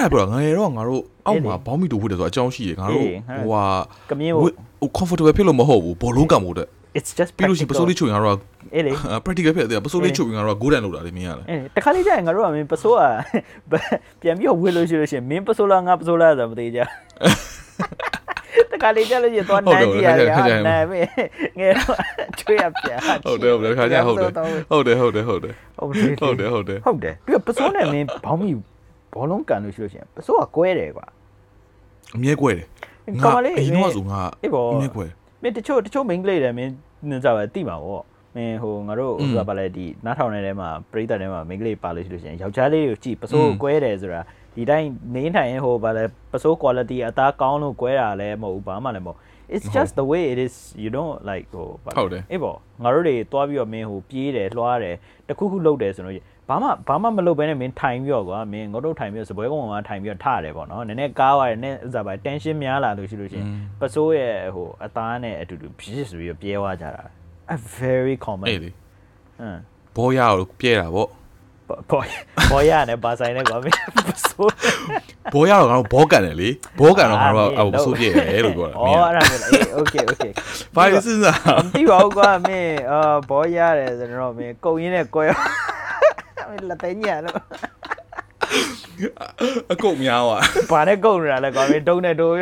အဲ့ဘရောငယ်တော့ငါတို့အောက်မှာအေးလေဘောင်းမီတို့ဝတ်တယ်ဆိုအကြောင်းရှိရဲ့ငါတို့အေးဟုတ်ဟိုဟာကမြင်ဝဖို့တ်ဟို comfortable ဖြစ်လို့မဟုတ်ဘူးဘောလုံးကံမို့တဲ့ it's just ပြီးလို့ရှိရင်ပစိုးလေးချိုရင်ငါတို့ကအေးလေ practical ဖြစ်တယ်ပစိုးလေးချိုရင်ငါတို့က golden လောက်တာလေမင်းရလဲအေးတခါလေးကျရင်ငါတို့ကမင်းပစိုးอ่ะပြန်ပြီးတော့ဝေလို့ရှိလို့ရှိရင်မင်းပစိုးလားငါပစိုးလားဆိုတော့မသိကြတခါလေးကျလို့ရှိရင်သွားနန်းကြည့်ရတယ်ဟာနာမင်းငယ်တော့ချွေးရပြန်ဟုတ်တယ်ဟုတ်တယ်ခါကြဟုတ်တယ်ဟုတ်တယ်ဟုတ်တယ်ဟုတ်တယ်ဟုတ်တယ်ဟုတ်တယ်ဟုတ်တယ်ဟုတ်တယ်ပြီးတော့ပစိုးနဲ့မင်းဘောင်းမီ ဘောလုံးကန်လို့ရှိလို့ရှိရင်ပစိုးကကွဲတယ်ကွာအမြဲကွဲတယ်ကောင်မလေးအရင်တော့ဆိုငါအေးပေါ့အမြဲကွဲမင်းတချို့တချို့ main ကလေးတွေမင်းနင်စားပဲတိမှာပေါ့မင်းဟိုငါတို့อืมဟိုကပါလဲဒီနားထောင်နေတဲ့မှာပရိသတ်ထဲမှာ main ကလေးပါလို့ရှိလို့ရှိရင်ယောက်ျားလေးကိုကြည့်ပစိုးကိုကွဲတယ်ဆိုတာဒီတိုင်းနေထိုင်ရင်ဟိုပါလဲပစိုး quality အသားကောင်းလို့ကွဲတာလည်းမဟုတ်ဘူးဘာမှလည်းမဟုတ် it's just the way it is you don't like ဟိုပါလဲဟုတ်တယ်အေးပေါ့ငါတို့တွေတွားပြီးတော့မင်းဟိုပြေးတယ်လွှားတယ်တခုခုလုပ်တယ်ဆိုတော့ ဘာမှဘာမှမလုပ်ဘဲနဲ့မင်းထိုင်ပြီးတော့ကွာမင်းငုတ်တုတ်ထိုင်ပြီးတော့စပွဲကုန်းပေါ်မှာထိုင်ပြီးတော့ထရတယ်ပေါ့နော်နည်းနည်းကားသွားတယ်နည်းဥစားပါ tension များလာလို့ရှိလို့ရှိရင်ပစိုးရဲ့ဟိုအသားနဲ့အတူတူဖြစ်ဆိုပြီးတော့ပြဲသွားကြတာ a very common အေးလေဟမ်ဘောရအောင်ပြဲတာဗောဘောဘောရနဲ့ဘာဆိုင်နဲ့ကွာမင်းပစိုးဘောရတော့ငါတို့ဘောကန်တယ်လေဘောကန်တော့ငါတို့ကအဲ့ဆိုပြဲတယ်လို့ပြောတာဩအဲ့ဒါမျိုးလားအေး okay okay ဘာလို့စဉ်းစားမသိပါဘူးကွာမင်းအာဘောရတယ်ဆိုတော့မင်းကုံရင်းနဲ့ကွဲမင်း လက်သိညံလို့ အကုတ်များว่ะ ဘာနဲ့ကုံနေတာလဲကွာမင်းတုံးနဲ့တိုးမ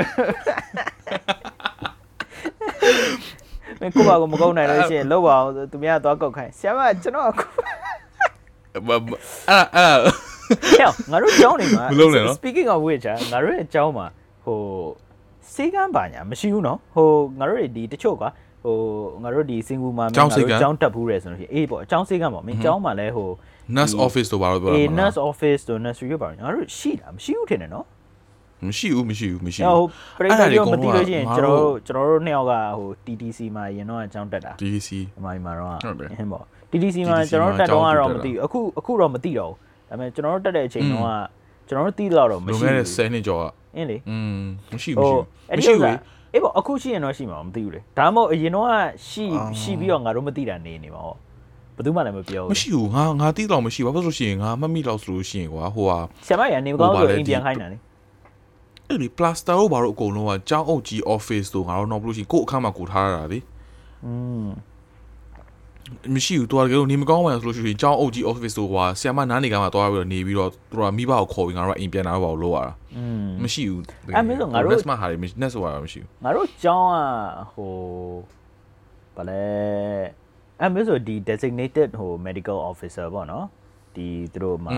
င်းကိုပါကမကုံနိုင်လို့ရှိရင်လောက်ပါအောင်သူများသွားကုတ်ခိုင်းဆရာမကျွန်တော်အခု အဲ့အဲ့အဲ့ ဟဲ့ငါတို့ကျောင်းနေမှာ မလုပ်နဲ့နော် speaking of which อ่ะငါတို့ရဲ့ကျောင်းမှာဟိုစေကန်းပါညာမရှိဘူးเนาะဟိုငါတို့တွေဒီတချို့ကွာဟိုငါတို့ဒီစင်ကူမှာမင်း ကျော ငါ င်းစေ တို့ ကန်း ကျောင်းတက်ဘူးတယ်ဆိုလို့ရှိရင်အေးပေါ့အကျောင်းစေကန်းပေါ့မင်းကျောင်းမှာလဲဟို nurse office တို့ဘာလို့ပြောတာအေးမလဲ nurse office တို့ nursery တို့ပါညာငါတို့ရှိတာမရှိဘူးထင်တယ်နော်မရှိဘူးမရှိဘူးမရှိဟိုဘူးပရိသတ်တွေမသိလို့ရှိရင်ငါကျွန်တို့တော်တို့ကျွန်တော်တို့နှစ်ယောက်ကဟို TTC မှာရင်တော့အကြောင်းတက်တာ DDC ဒီမှာဒီမှာတော့ဟုတ်တယ်ဟင်းပေါ့ TTC မှာ TTC ကျွန်တော်တို့တက်တော့ကတော့မှာမသိဘူးအခုအခုတော့မသိတော့ဘူးဒါပေမဲ့ကျွန်တော်တို့တက်တဲ့အချိန်တုန်းကကျွန်တော်တို့သိတော့တော့မလွန်ရှိခဲ့ဘူးတဲ့10နှစ်ကျော်ကအင်းလေอืมမရှိဟိုဘူးအဲ့မဒီရှိဥစ္စာဘူးအေးပေါ့အခုရှိရင်တော့ရှိမှာမသိဘူးလေဒါမှမဟုတ်အရင်တော့ရှိအော်ရှိပြီးတော့ငါတို့မသိတာနေနေမှာဟော ဘယ်သူမှလည်းမပြော မ ဘူး ရှိဘူးငါငါတီးတော့မရှိဘူးဘာလို့ဆိုရှင်ငါမမိတော့ဆိုလို့ရှိရင်ကွာဟိုဟာ ဆရာမရနေမကောင်း ဟို ဆို ပါလေ အိမ်ပြန်ခိုင်းတာလေ အဲ့ဒီ plaster တို့ဘာလို့အကုန်လုံးကကျောင်းအုပ်ကြီး office တို့ငါတို့တော့ဘလို့ရှိရင်ကို့အခန်းမှာကိုထားရတာလေ อืม မရှိဘူးတော်တကယ်လို့နေမကောင်းမှဆိုလို့ရှိရင်ကျောင်းအုပ်ကြီး office တို့ကွာဆီယမနားနေကမှသွားပြီးတော့နေပြီးတော့သူတို့ကမိဘကိုခေါ်ပြီးငါတို့ကအိမ်ပြန်လာတော့ဘာလို့လုပ်ရတာ อืม မရှိဘူး အဲ့မင်းဆိုငါတို့ လက်စမဟာတွေမရှိ net ဆိုတာမရှိဘူး ငါတို့ကျောင်းကဟိုဗလဲ အဲ့မျိုးဆိုဒီ designated ဟို medical officer ပေါ့နော်ဒီသူတို့မှာ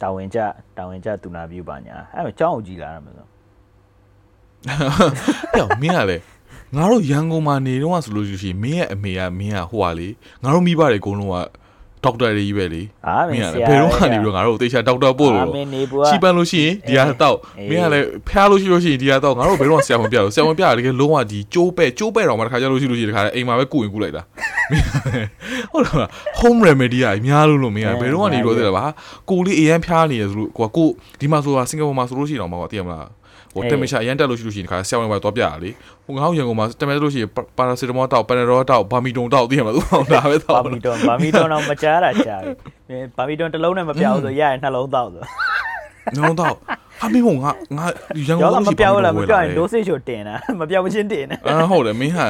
တာဝန်ကျတာဝန်ကျသူနာပြုပါညာအဲ့တော့ကျောင်းကိုကြည်လာရမှာဆိုအဲ့မင်းကလေငါတို့ရန်ကုန်မှာနေတော့ဆိုလို့ရှိရင်မင်းရဲ့အမေကမင်းကဟိုဟာလေငါတို့မိဘတွေအကုန်လုံးက ဒေါက်တာတွေကြီးပဲလေအာမမင်းင်းကဆလေရာဘယ်တော့ကနေပြီးတော့ငါတို့တေချာဒေါက်တာပို့လို့အာမင်းနေဘူးကချီပန်းလို့ရှိရင်ဒီဟာတော့အေးမင်းကလည်းဖျားလို့ရှိလို့ရှိရင်ဒီဟာတော့ငါတို့ဘယ်တော့မှဆရာမပြလို့ဆရာမပြတာတကယ်လုံးဝဒီကျိုးပဲ့ကျိုးပဲ့တော့မှတစ်ခါကြလို့ရှိလို့ရှိရင်တစ်ခါအိမ်မှာပဲကုရင်ကုလိုက်တာမင်းကလည်းဟုတ်လား home remedy ကအများလို့လို့မင်းကဘယ်တော့ကနေပြီးတော့သိတယ်ပါကိုလေးအရန်ဖျားနေရဆိုလို့ကွာကိုဒီမှာဆိုတာစင်ကာပူမှာဆိုလို့ရှိရင်တော့မကွာသိရမလား ဟိုတက်မချအရန်တက်လို့ရှိလို့ရှိရင်တစ်ခါဆရာဝန်ပဲတော့ပြရလေဟိုငါတို့ရန်ကုန်မှာတက်မယ်လို့ရှိရင်ပါရာစီတမောတောက်ပန်နရောတောက်ဘာမီတုံတောက်သိရမလားသူကဒါပဲတောဘာက်မီတွန်ဘာမီတွန်တော့မကြားတာကြားပြီမင်းဘာမီတွန်တစ်လုံးနဲ့မပြောဘူးဆိုရရင်နှလုံးတောက်ဆိုနှလုံးတောက်ဟာမင်းဟိုငါငါရန်ကုန်ရောကမှာမပြောဘူးလားမပြောရင်တယ် dosage ကိုတင်တာမပြောမချင်းတင်တာအာဟုတ်တယ်မင်းဟာ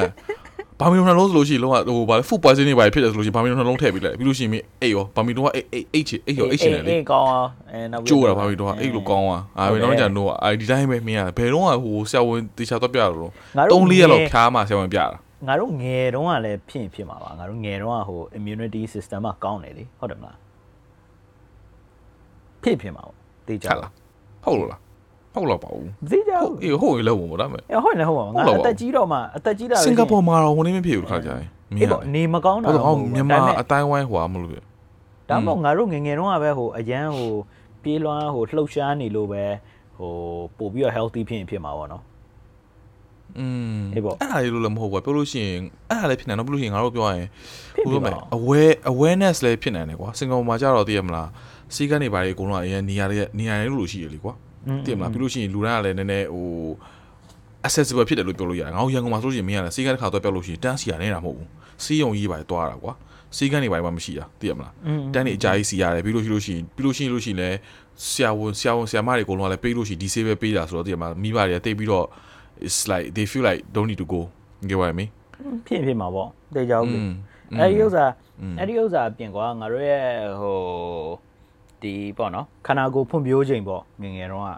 ဘာမီနှလုံးဆိုလို့ရှိရင်လုံးဝဟိုဘာလဲ food poisoning ဘာဖြစ်တယ်ဆိုလို့ရှိရင်ဘာမီနှလုံးထည့်ပြီးလိုက်ပြီးလို့ရှိရင်မင်းအိတ်ရောဘာမီတော့အိတ်အိတ်အိတ်ချအိတ်ရောအိတ်ချင်တယ်လေအေးကောင်းအောင်အဲနောက်ကျိုးတာဘာမီတော့အိတ်လို့ကောင်းอ่ะအာမင်းတော့ကြတော့အာဒီတိုင်းပဲမင်းကဘယ်တော့ဟိုဆရာဝန်တေချာတော့ပြရတော့ငါတို့3-4ရက်လောက်ဖြားမှဆရာဝန်ပြတာငါတို့ငယ်တုန်းကလည်းဖြစ်ရင်ဖြစ်မှာပါငါတို့ငယ်တုန်းကဟို immunity system ကကောင်းတယ်လေဟုတ်တယ်မလားဖြစ်ဖြစ်မှာပေါ့သိကြဟုတ်လားဟုတ်လို့လား ဟုတ်လားပါဘူးမသိကြဟုတ်ဘူးအေးဟုတ်ရေလောက်ဘူးဒါမဲ့အဲဟုတ်တယ်ဟုတ်ပါဘူးငါဟုတ်လားအသက်ကြီးတော့မှအသက်ကြီးတာစင်ကာပူမှာတော့ဟိုနေမဖြစ်ဘူးခါကြရင်မအေးင်းကပေါ့နေမကောင်းတာဟုတ်တော့တော့မဟုတ်ဘူးမြန်မာဒါပေမဲ့အတိုင်းဝိုင်းဟွာမလို့ပြဒါမှမဟုတ်ငါတို့ငယ်ငယ်တုန်းကပဲဟိုအရန်ဟိုပြေးလွှမ်းဟိုလှုပ်ရှားနေလို့ပဲဟိုပို့ပြီးတော့ healthy ဖြစ်ရင်ဖြစ်မှာပေါ့နော်อืมအေးပေါ့အဲ့ဒါလေးလို့လည်းမဟုတ်ဘူးပြောလို့ရှိရင်အဲ့ဒါလည်းဖြစ်နေတော့ပြောလို့ရှိရင်ငါတို့ပြောရရင်ဖြစ်ဟိုဖြစ်လိုပါမဲ့ aware awareness လည်းဖြစ်နေတယ်ကွာစင်ကာပူမှာကြတော့သိရမလားစီကနေပါလေအကုန်လုံးအရင်နေရာတွေနေရာတွေလို့ရှိရလေကွာ သိရမလားပြီးလို့ရှိရင်လူတိုင်းကလည်းနည်းနည်းဟို accessible ဖြစ်တယ်လို့ပြောလို့ရတယ်ငါတို့ရန်ကုန်မှာဆိုလို့ရှိရင်မင်းကလည်းစီကနေတစ်ခါတော့ပြောလို့ရှိရင်တန်းစီရနေတာမဟုတ်ဘူးစီးယုံကြီးပါတွားတာကွာစီကနေပါမှမရှိတာသိရမလားတန်းနေအကြာကြီးစီရတယ်ပြီးလို့ရှိလို့ရှိရင်ပြီးလို့ရှိရင်လို့ရှိရင်လည်းဆရာဝန်ဆရာဝန်ဆရာမတွေအကုန်လုံးကလည်းပေးလို့ရှိရင်ဒီဆေးပဲပေးတာဆိုတော့သိရမလားမိဘတွေကတိတ်ပြီးတော့ it's like they feel like don't need to go get what i mean ဖြစ်ရင်ဖြစ်မှာပေါ့တေချာဦးလေอืมအဲ့ဒီဥစ္စာအဲ့ဒီဥစ္စာအပြင်ကွာငါတို့ရဲ့ဟို ဒီပေါ့နော်ခန္ဓာကိုယ်ဖွံ့ဖြိုးချိန်ပေါ့ငငယ်တော့က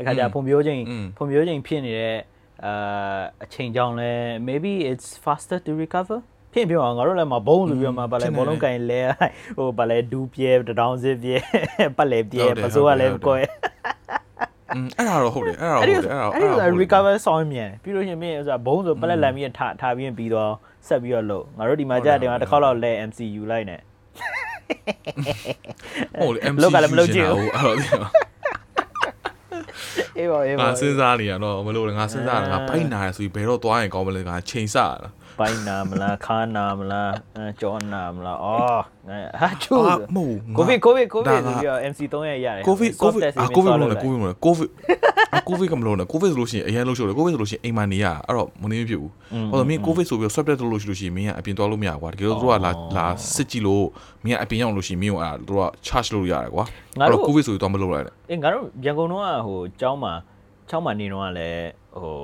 အခါကျဖွံ့ဖြိုးချိန်ဖွံ့ဖြိုးချိန်ဖြစ်နေတဲ့အာအချိန်ကြောင်းလဲ maybe it's faster to recover ဖြစ်ပြောအောင်ငါတို့လည်းမဘုံဆိုပြီးတော့မှဗလဲဘောလုံးကင်လဲဟိုဗလဲဒူးပြဲတဒောင်းစစ်ပြဲပတ်လဲပြဲပစိုးကလည်းကွဲอืมအဲ့ဒါတော့ဟုတ်တယ်အဲ့ဒါတော့ဟုတ်တယ်အဲ့ဒါအဲ့ဒါ recover ဆောင်မြန်ပြီးလို့ရှင်မင်းဆိုတာဘုံဆိုပလက်လန်ပြီးထထားပြီးရင်ပြီးတော့ဆက်ပြီးတော့လို့ငါတို့ဒီမှာကြာတယ်မှာတစ်ခေါက်လောက်လဲ MCU လိုက်နေ ဟုတ်လေ MC လောက်ကလည်းမလုပ်ချင်ဘူးအဲ့တော့ဒီအေးပါအေးပါငါစဉ်းစားနေရတော့မလို့လေငါစဉ်းစားတာငါပိုက်နာရဆိုပြီးဘယ်တော့သွားရင်ကောင်းမလဲငါချိန်ဆရတာ ပိုင်းနာမလားခါနာမလားအဲကြောနာမလားအော်ငါဟာချူအာမဟုတ်ကိုဗစ်ကိုဗစ်ကိုဗဒါစ်ကဆိုပြီးတော့ MC 3ရက်ရတယ်ကိုဗစ်ကိုဗစ်အာကိုဗစ်မလို့လေကိုဗဗစ်စ်မလို့ကိုဗစ်အာကိုဗစ်ကမလို့လေကိုဗစ်ဆိုလို့ရှိရင်အရင်လို့ရှိလို့ကိုဗစ်ဆိုလို့ရှိရင်အိမ်မှာနေရအဲ့တော့မနေမဖြစ်ဘူးဟောတော့မင်းကိုဗစ်ဆိုပြီး swab test လုပ်လို့ရှိလို့ရှိရင်မင်းကအပြင်သွားလို့မရကွာတကယ်လို့သူကလာလာစစ်ကြည့်လို့မင်းကအပြင်ရောက်လို့ရှိရင်မင်းကအဲ့သူက charge လုပ်လို့ရတယ်ကွာအဲ့တော့ကိုဗစ်ဆိုပြီးတော့မလုပ်လိုက်နဲ့အေးငါတို့ရန်ကုန်တော့ဟိုကျောင်းမှာကျောင်းမှာနေတော့ကလည်းဟို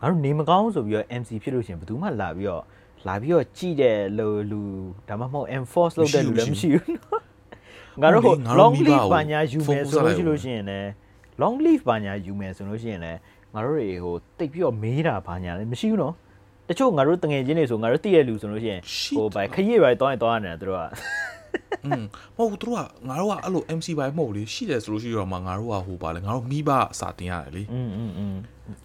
ငါတို့နေမကောင်းဆိုပြီးတော့ MC ဖြစ်လို့ရှိရင်ဘယ်သူမှလာပြီးတော့လာပြီးတော့ကြည့်တဲ့လူလူဒါမှမဟုတ် enforce လုပ်တဲ့လူလည်းမရှိဘူးနော်ငါတို့ဟို long leave ပါညာယူမယ်ဆိုလို့ရှိလို့ရှိရင်လည်း long leave ပါညာယူမယ်ဆိုလို့ရှိရင်လည်းငါတို့တွေဟိုတိတ်ပြီးတော့မေးတာပါညာလည်းမရှိဘူးနော်တချို့ငါတို့တငယ်ချင်းတွေဆိုငါတို့တည့်ရလူဆိုလို့ရှိရင်ဟိုဗိုင်ခရီးပဲတောင်းရင်တောင်းရတယ်သူတို့က อืมမဟုတ်ဘူးသူတို့ကငါတို့ကအဲ့လို MC ဘိုင်မဟုတ်လေရှိတယ်ဆိုလို့ရှိတော့မှငါတို့ကဟိုပါလေငါတို့မိဘစာတင်ရတယ်လေ อืมอืมอืม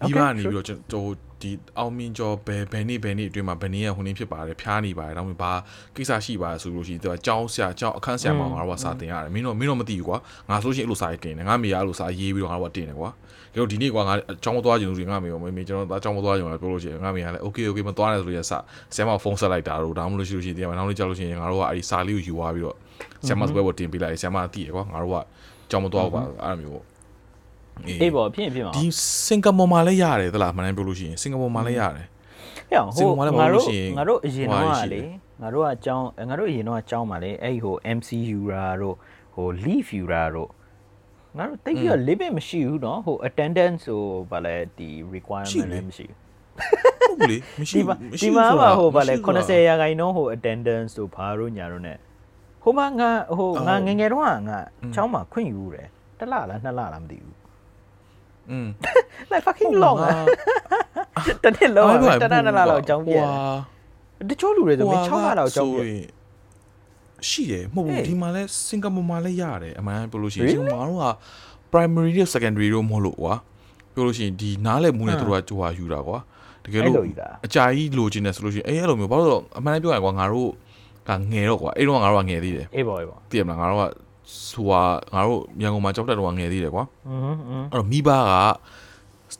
မိဘနေပြီးတော့ကျွန်တော်ဒီအောင်မြင်ကျော်ဘယ်ဘယ်နေ့ဘယ်နေ့အတွင်းမှာဘယ်နေ့ရဟိုနေ့ဖြစ်ပါတယ်ဖျားနေပါတယ်ဒါမှမဟုတ်ဘာကိစ္စရှိပါတယ်ဆိုလို့ရှိရင်သူကကြောင်းဆရာကြောင်းအခန်းဆရာမောင်ငါတို့ကစာတင်ရတယ်မင်းတို့မင်းတို့မသိဘူးကွာငါဆိုလို့ရှိရင်အဲ့လိုစာရေးတင်တယ်ငါမေကအဲ့လိုစာရေးပြီးတော့ငါတို့ကတင်တယ်ကွာဒီလိုဒီနေ့ကွာငါအကြောင်းမသွားချင်လို့ရှိရင်ငါမေကမေကျွန်တော်အကြောင်းမသွားချင်ဘူးပြောလို့ရှိရင်ငါမေကလည်း okay okay မသွားနဲ့ဆိုလို့ရစဆရာမဖုန်းဆက်လိုက်တာတော့ဒါမှမဟုတ်လို့ရှိလို့ရှိရင်ဒီမှာနောက်နေ့ကြောက်လို့ရှိရင်ငါတို့ကအဲ့ဒီစာလေးကိုယူသွားပြီးတော့ဆရာမစပွဲပေါ်တင်ပေးလိုက်ဆရာမသိရကွာငါတို့ကကြောင်းမသွားဘူးကွာအဲ့လိုမျိုး အေးပေါ့ဖြစ်ရင်ဖြစ်မှာ ဒီစင်ကာပူမှာလည်းရတယ်သလားမှန်တယ်ပြောလို့ရှိရင်စင်ကာပူမှာလည်းရတယ် ဟဲ့ဟို စင်ကာပူမှာလည်းမ ငါ ဟုတ်လို့ တို့ ရှိရင် ငါတို့အရင် ဟို တော့ ဟာရှိ က တယ် လေငါတို့ကအကြောင်းငါတို့အရင်တော့အကြောင်းပါလေအဲ့ဒီဟို MCU ရာတို့ဟို leave ယူရာတို့ငါတို့တိတ်ပြီးတော့ limit မရှိဘူးเนาะဟို attendance ဆိုဗာလဲဒီ requirement လည်းမရှိဘူး ဟုတ်လေမရှိ ဒီ ဘူး မှာ မရှိ ဒီ ဘူး မှာ ဆိုတာ ပါဟိုဗာလဲ မရှိဘူးဆိုတာ 80ရာခိုင်နှုန်းဟို attendance ဆိုဘာတို့ညာတို့ ਨੇ ဟိုမှာငါဟိုငါငယ်ငယ်တော့ကငါချောင်းမှာခွင့်ယူတယ်တစ်လလားနှစ်လလားမသိဘူး อืม like fucking long อ่ะတနေ့လုံးอ่ะတနနှစ်လလောက်အကြောင်းပြတချို့လူတွေဆိုမင်း6လလောက်အကြောင်းပြ ရှိတယ်မဟုတ် ဟေး ဘူးဒီမှာလဲစင်ကာပူမှာလည်းရတယ်အမှန်ပြောလို့ရှိရင် Really? စင်ကာပူမှာတော့ primary နဲ့ secondary တော့မဟုတ်လို့ကွာပြောလို့ရှိရင်ဒီနားလည်မှုနဲ့တို့ကကြိုးဟာယူတာကွာတကယ် အဲ့ လို့ လိုကြီးလား အကြာကြီးလိုချင်တယ်ဆိုလို့ရှိရင်အေးအဲ့လိုမျိုးဘာလို့လဲဆိုတော့အမှန်တမ်းပြောရရင်ကွာငါတို့ကငယ်တော့ကွာအဲ့တော့ငါတို့ကငယ်သေးတယ် အေးပေါ့အေးပေါ့ သိရမလားငါတို့က ဆိုဟာငါတို့ရန်ကုန်မှာကြောက်တက်တော့ငယ်သေးတယ်ကွာ อืมอืม အဲ့တော့မိဘက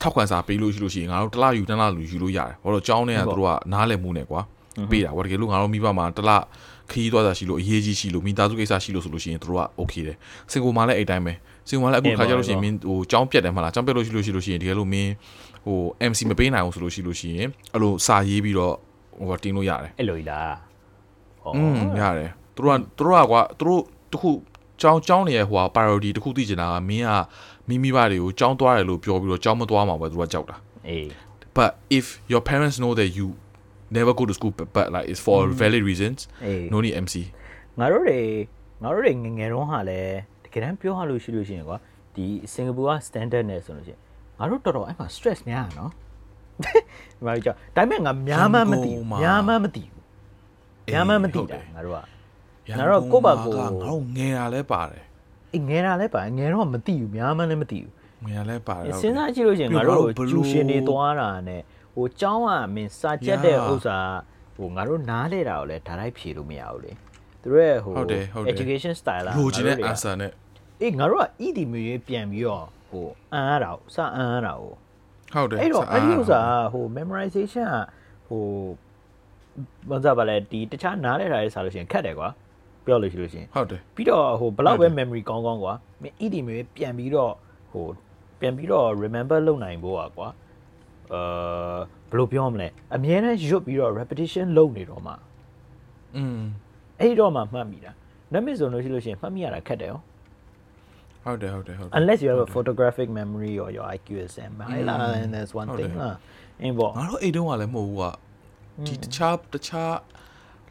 ထောက်ခံစာပေးလို့ရှိလို့ရှိရင်ငါတို့တစ်လယူတစ်လလူယူလို့ရတယ်ဘာလို့ကြောင်းနေကသူတို့ကနားလည်မှုနဲ့ကွာပေးတာကွာတကယ်လို့ငါတို့မိဘမှာတစ်လခရီးသွားတာရှိလို့အရေးကြီးရှိလို့မိသားစုကိစ္စရှိလို့ဆိုလို့ရှိရင်သူတို့က okay တယ်စင်ကိုမှာလည်းအဲ့တိုင်းပဲစင်ကိုမှာလည်းအခုခါကြလို့ရှိရင်မင်းဟိုကြောင်းပြတ်တယ်မလားကြောင်းပြတ်လို့ရှိလို့ရှိလို့ရှိရင်တကယ်လို့မင်းဟို MC မပေးနိုင်အောင်ဆိုလို့ရှိလို့ရှိရင်အဲ့လိုစာရေးပြီးတော့ဟိုတင်လို့ရတယ် အဲ့လိုကြီးလားဩ อืมရတယ်သူတို့ကသူတို့ကကွာသူတို့တခု ကြောင်းကြောင်းနေရဟိုဟာ priority တခုသိချင်တာကမင်းကမိမိဘတွေကိုကြောင်းသွားတယ်လို့ပြောပြီးတော့ကြောင်းမသွားမှာပဲသူတို့ကကြောက်တာအေး but if your parents know that you never go to school but, but like it's for valid reasons အေး no need MC ငါတို့တွေငါတို့တွေငယ်ငယ်တုန်းကလည်းတကယ်တမ်းပြောရလို့ရှိလို့ရှိရင်ကွာဒီစင်ကာပူက standard နဲ့ဆိုလို့ရှိရင်ငါတို့တော်တော်အဲ့မှာ stress များတာနော်ဒီမှာကြောက်ဒါပေမဲ့ငါများမှန်းမသိဘူးများမှန်းမသိဘူးများမှန်းမသိတာငါတို့က ငါတို့ကကိုယ့်ဘာကိုယ်ငါတို့ငယ်တာလဲပါတယ်အေးငယ်တာလည်းပါငယ်တော့မသိဘူးများမှန်းလည်းမသိဘူးငယ်တာလဲပါတယ်ဟုတ်တယ်စဉ်းစားကြည့်လို့ရှိရင်ပြီးငါတော့တို့ဘယ်လိုကျူရှင်တွေသွားတာနဲ့ဟိုကျောင်းကမင်းစာကြက်တဲ့ Yeah. ဥစ္စာဟိုငါတို့နားလေတာကိုလည်းဒါလိုက်ဖြေလို့မရဘူးလေသူတို့ရဲ့ဟိုဟုတ်တယ်ဟုတ်တယ် education style လားလိုချင်တဲ့ငါတို့တွေက answer နဲ့အေးငါတို့က ED မျိုးရေးပြန်ပြီးတော့ဟိုအန်ရတာကိုစအန်ရတာကိုဟုတ်တယ်အဲ့တော့စာအဲ့ဒီဥစ္စာကဟို memorization ကဟိုဘာသာပါလဲဒီတခြားနားလေတာရေးစားလို့ရှိရင်ခက်တယ်ကွာ ပြောလို့ရှိလို့ရှိရင် ဟုတ်တယ် ပြီးတော့ဟိုဘလောက်ပဲ ဟုတ်တယ် memory ကောင်းကောင်းကွာမင်း ED မျိုးပြန်ပြီးတော့ဟိုပြန်ပြီးတော့ remember လုပ်နိုင်ဖို့อ่ะကွာအာဘယ်လိုပြောမလဲအမြဲတမ်းရွတ်ပြီးတော့ repetition လုပ်နေတော့မှ อืม အဲ့ဒီတော့မှမှတ်မိတာနမစ်ဆိုလို့ရှိလို့ရှိရင်မှတ်မိရတာခက်တယ်ရော ဟုတ်တယ်ဟုတ်တယ်ဟုတ်တယ် unless you have a photographic memory or your IQ is same ဟဲ့လား and that's one ဟုတ်တယ် thing လားအင်းပေါ့ ငါတို့အိတ်တုံးကလည်းမဟုတ်ဘူးကဒီတခြားတခြား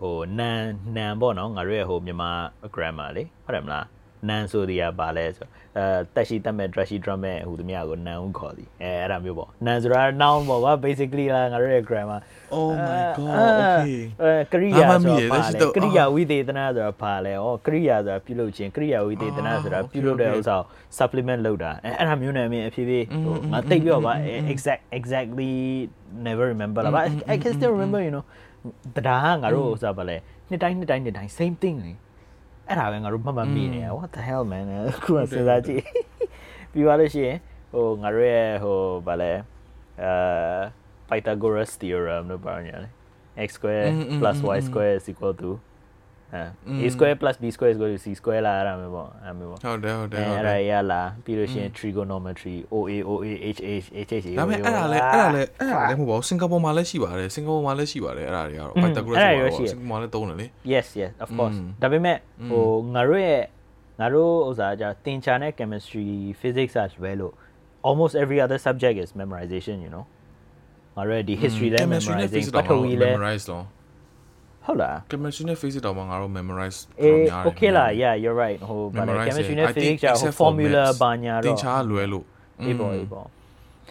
ဟိုနန်နန်ပေါ့နော်ငါတို့ရဲ့ဟိုမြန်မာ grammar လေဟုတ်တယ်မလားနန်ဆိုဒီကပါလဲဆိုအဲတက်ရှိတက်မဲ့ drashy drum မဲ့ဟိုသူများကိုနန်ဦးခေါ်သည်အဲအဲ့ဒါမျိုးပေါ့နန်ဆိုတာ noun ပေါ့ကွာ basically လာငါတို့ရဲ့ grammar Oh my god okay အဲကရိယာဆိုတာပါလေကရိယာဝိသေသနာဆိုတာပါလေဩကရိယာဆိုတာပြုလုပ်ခြင်းကရိယာဝိသေသနာဆိုတာပြုလုပ်တဲ့ဥစ္စာကို supplement လုပ်တာအဲအဲ့ဒါမျိုးနဲ့အမြင်အဖြစ်ဖြစ်ဟိုငါသိပြောပါ exact exactly never remember လာ but I can still remember you know တရားငါတို့ဥစ္စာပါလေနှစ်တိုင်းနှစ်တိုင်းနှစ်တိုင်း same thing လေအဲ့ဒါပဲငါတို့မှတ်မှတ်မိနေရ what the hell man ခုကစဉ်းစားကြည့်ပြီးသွားလို့ရှိရင်ဟိုငါတို့ရဲ့ဟိုဗာလဲအဲ Pythagoras theorem လို့ပြောညာလေ x square plus y square is equal to အဲ a square plus b square is equal to c square လာအဲ့ဒါမျိုးပေါ့အဲ့မျိုးပေါ့ဟုတ်တယ်ဟုတ်တယ်ဟုတ်အဲ့တဒါယ်ရလာပြီးလို့ရှိရင် trigonometry oa oa h h h h ဒါပေမဲ့အဲ့ဒါလည်းအဲ့ဒါလည်းအဲ့ဒါလည်းမဟုတ်ပါဘူးစင်ကာပူမှာလည်းရှိပါတယ်စင်ကာပူမှာလည်းရှိပါတယ်အဲ့ဒါတွေကတော့ Pythagoras အဲ့ဒါဆိုရောတော့ရှိတယ်စင်ကာပူမှာလည်းသုံးတယ်လေ yes yes of course ဒါပေမဲ့ဟိုငါတို့ရဲ့ငါတို့ဥစားကြသင်ချာနဲ့ chemistry physics as well လို့ almost every other subject is memorization you know ငါတို့ရဲ့ဒီ history လဲ chemistry နဲ့ memorizing physics ပထဝီလဲ memorize တော့ ဟုတ်လား chemistry နဲ့ physics တော့မှငါတို့ memorize အေးများတယ် okay လား yeah you're right ဟိုဗာလဲ memorize chemistry တယ်နဲ့ I think physics ကြာဟို except for formula maths ဘာညာသင်တော့ချာလွယ်လို့အေးပေါ့အေးပေါ့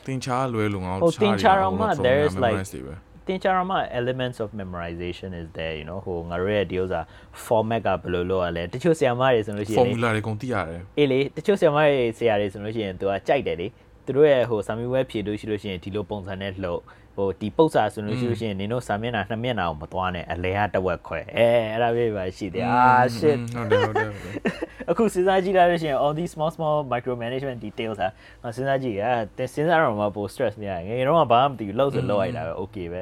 သင်ချာလွယ်လို့ငါဟိုတို့သင်ချာတော့မှ there is like memorize တွေပဲသင်ချာရမှာ elements of memorization is there you know ဟိုငါတို့ရဲ့ဒီဥစ္စာ format ကဘယ်လိုလုပ်ရလဲတချို့ဆရာမတွေဆိုလို့ရှိရင်လေ formula တွေကုန်သိရတယ်အေးလေတချို့ဆရာမတွေဆရာတွေဆိုလို့ရှိရင်သူကကြိုက်တယ်လေသူတို့ရဲ့ဟိုစာမေးပွဲဖြေလို့ရှိလို့ရှိရင်ဒီလိုပုံစံနဲ့လှုပ် ဟိုဒီပု္ပ္ပစာဆိုလို့ရှိလို့ရှိရင်နင်တို့စာမျက်နှာနှစ်မျက်နှာကိုမသွားနဲ့အလဲကတစ်ဝက်ခွဲအဲအဲ့ဒါပဲပါရှိတယ်အာ shit ဟုတ်တယ်ဟုတ်တယ်ဟုတ်တယ်အခုစဉ်းစားကြည့်လိုက်လို့ရှိရင် all these small small micro management details ဟာငါစဉ်းစားကြည့်ရတဲ့စဉ်းစားတော့မှပို stress နေရတယ်ငယ်တော့မှဘာမှမသိဘူးလှုပ်ဆိုလှုပ်လိုက်တာပဲ okay ပဲ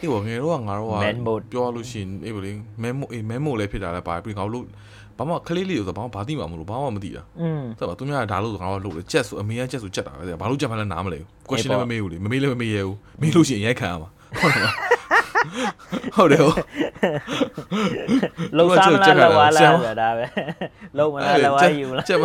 အေးဘောငယ်တော့ကငါတို့က Man mode ပြောရလို့ရှိရင်အေးဗလေ memo အေး memo လည်းဖြစ်တာလည်းပါပြီးငါတို့ ဘာမှခလေးလေးဆိုဘာမှဘာသိမှာမလို့ဘာမှမသိတာอืมဆိုတော့သူများကဒါလို့ဆိုငါတို့လုပ်တယ်ချက်ဆိုအမေကချက်ဆိုချက်တာပဲဘာလို့ချက်မှလည်းနားမလဲဘူး question လည်းမမေးဘူးလေမမေးလည်းမမေးရဘူးမေးလို့ရှိရင်ရိုက်ခံရမှာဟုတ်တယ်ဟုတ်တယ်လှုပ်စားမလားလှုပ်သွားလားဆိုတာပဲလှုပ်မလားလှုပ်သွားယူမလားချက်မ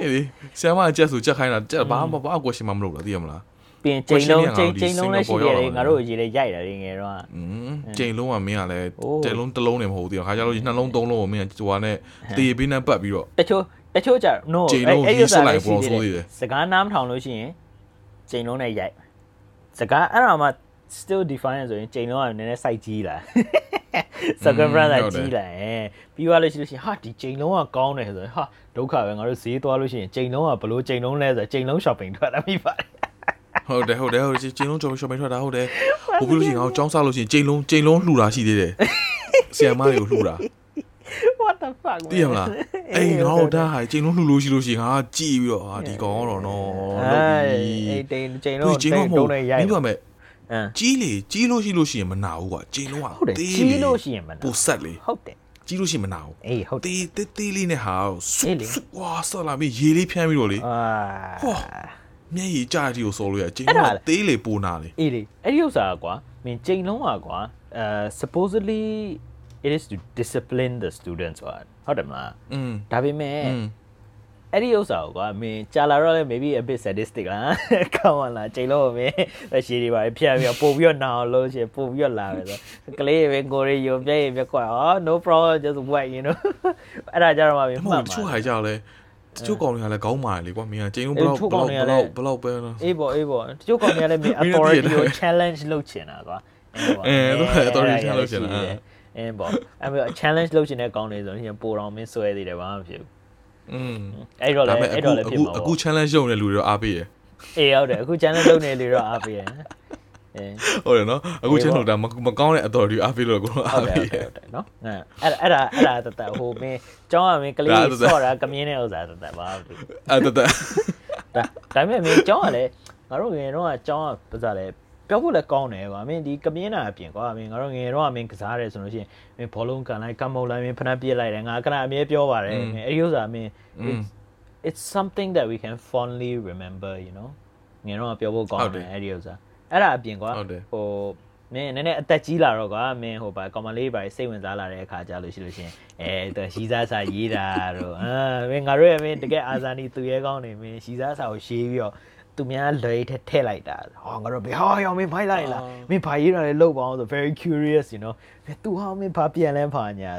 အေးလေဆရာမကချက်ဆိုချက်ခိုင်းတာချက်ဘာမှဘာ question မှမလုပ်တာသိရမလား ပြင်ချိန်လုံး question ချိန်တွေကချိန်လုံးလည်းရှိတယ်လေငါတို့ရေးလေရိုက်တာလေငယ်တော့อืมချိန်လုံးကမင်းကလည်းအိုးတဲလုံးတစ်လုံးနဲ့မဟုတ်ဘူးသိရခါကြလို့နှလုံးသုံးလုံးကိုမင်းကဟိုဟာနဲ့တေးပေးနဲ့ပတ်ပြီးတော့တချို့တချို့ကြ no ချိန်လုံးရေးဆွဲလိုက်ပေါ်ဆိုသေးတယ်စကားနားမထောင်လို့ရှိရင်ချိန်လုံးနဲ့ရိုက်စကားအဲ့ဒါမှ still define ဆိုရင်ချိန်လုံးကနည်းနည်း site ကြီးလာ circumference ကကြီးလာရင်ပြီးသွားလို့ရှိလို့ရှိရင်ဟာဒီချိန်လုံးကကောင်းတယ်ဆိုရင်ဟာဒုက္ခပဲငါတို့ဈေးသွားလို့ရှိရင်ချိန်လုံးကဘလို့ချိန်လုံးလဲဆိုချိန်လုံး shopping ထွက်လာမိပါတယ် ဟုတ်တယ်ဟုတ်တယ်ဟုတ်တယ်ချိန်လုံးကြော်ရှော့မိထွက်တာဟုတ်တယ်ဟိုပြီးလို့ရှိရင်ငါတို့ចောင်းစားလို့ရှိရင်ချိန်လုံးချိန်လုံးလှူတာရှိသေးတယ်ဆီယမ်မတွေကိုလှူတာ what the fuck သိရမလားအေးငါတို့ဒါဟာချိန်လုံးလှူလို့ရှိလို့ရှိရင်ငါကြည်ပြီးတော့ဟာဒီကောင်တော့နော်လုပ်ပြီအေးချိန်ချိန်လို့လုံးချိန်လုံးမဟုတ်နဲ့ဘူးရိုက်မင်းပြောမယ်အင်းကြီးလေကြီးလို့ရှိလို့ရှိရင်မနာဘူးကွာချိန်လုံးကဟုတ်တယ်ကြီးလို့ရှိရင်မနာပိုဆက်လေဟုတ်တယ်ကြီးလို့ရှိရင်မနာဘူးအေးဟုတ်တယ်တေးတေးတေးလေးနဲ့ဟာဆုအေးလေဆုဝါဆော်လာပြီးရေလေးဖြန်းပြီးတော့လေအာဟော မျက်ရည်ကျတဲ့ဒီကိုဆော်လို့ရကျိန်လုံးကသေးလေပိုနာလေအေးလေအဲ့ဒီဥစ္စာကွာမင်းကျိန်လုံးကွာအဲ supposedly it is to discipline the students ဟုတ်တယ်မလားอืมဒါပေမဲ့အဲ့ဒီဥစ္စာကိုကွာမင်းကြာလာတော့လည်း maybe a bit sadistic လားကောင်းပါလားချိန်လို့မင်းရှည်တွေပါဖြတ်ပြီးတော့ပို့ပြီးတော့နာအောင်လို့ရှင်ပို့ပြီးတော့လာပဲဆိုကလေးပဲကိုရီယုံပြည့်ရပြကွာ no problem just wait you know အဲ့ဒါကြတော့မှမင်းမှတ်မှာတချို့ဟာကြောက်လဲ တချို့ကောင်တွေကလည်းကောင်းပါလေကွာမင်းကချိန်လုံးဘလောက်အေးတချို့ဘကောင်လောက်တွေကဘလည်းလောက်ဘလောက်ပဲနော်အေးပေါ့အေးပေါ့တချို့ကောင်တွေကလည်းမင်းမင်းတို့ authority သိတယ်ကို challenge လုပ်ချင်တာကွာပေါ့အဲသူက authority အဲ့ဒါလုပ်ချင်တာရှိတယ်အင်းပေါ့အဲ့မဲ့ challenge လုပ်ချင်တဲ့ကောင်တွေဆိုရင်ပိုတော်မင်းဆွဲသေးတယ်ဘာမှမဖြစ်ဘူးอืมအဲ့တော့ဒါလည်းပေမဲ့အဲ့အခုတော့လည်းဖြစ်အခုမှာအခုပေါ့ challenge ရုံနဲ့လူတွေတော့အားပေးရအေးဟုတ်တယ်အခု challenge လုပ်နေလူတော့အားပေးရအဲ ဟုတ်တယ်နော်အခုအေး channel ပေါ့ဒါမမကောင်းတဲ့ authority အားပေးလို့ကိုတော့ဟုအားတ်တယ်ပေးဟုတ်ရတယ်ဟုတ်တယ်နော်အဲ့အဲ့ဒါအဲ့ဒါတတဟိုမင်းကျောင်းကမင်းကလေးဒါတသက်ဆော့တာကမြင်းတဲ့ဥစ္စာတတဘာမှမဖြစ်ဘူးအဲ့တတဒါဒါပေမဲ့မင်းကျောင်းကလည်းငါတို့ငယ်တော့ကကျောင်းကဘာသာလဲပြောဖို့လည်းကောင်းတယ်ကွာမင်းဒီကမြင်းတာအပြင်ကွာမင်းငါတို့ငယ်တော့ကမင်းကစားတယ်ဆိုလို့ရှိရင်မင်းဘောလုံးကန်လိုက်ကမ်မုတ်လိုက်မင်းဖနက်ပြစ်လိုက်တယ်ငါကနအမြဲပြောပါတယ်မင်းအဲ့ဒီဥစ္စာမင်း it's it's something that we can fondly remember you know ငယ်တော့ကပြောဖို့ကောင်းတယ်အဲ့ဒီဥစ္စာ အဲ့ဒါအပြင်ကွာဟုတ်တယ်ဟိုမင်းနည်းနည်းအသက်ကြီးလာတော့ကွာမင်းဟိုပါကောင်မလေးပါစိတ်ဝင်စားလာတဲ့အခါကြလို့ရှိလို့ရှင်အဲသူရှီစားစာရေးတာတော့အာမင်းငါတို့ရဲ့မင်းတကယ်အာဇာနည်သူရဲကောင်းနေမင်းရှီစားစာကိုရှေးပြီးတော့သူများလွယ်ထက်ထည့်လိုက်တာဟောငါတို့ဘယ်ဟောရောမင်းဖိုက်လိုက်လားမင်းဘာရေးတာလဲလောက်ပါအောင်ဆို very curious you know ဘယ်သူဟာမင်းဘာပြန်လဲဖာညာ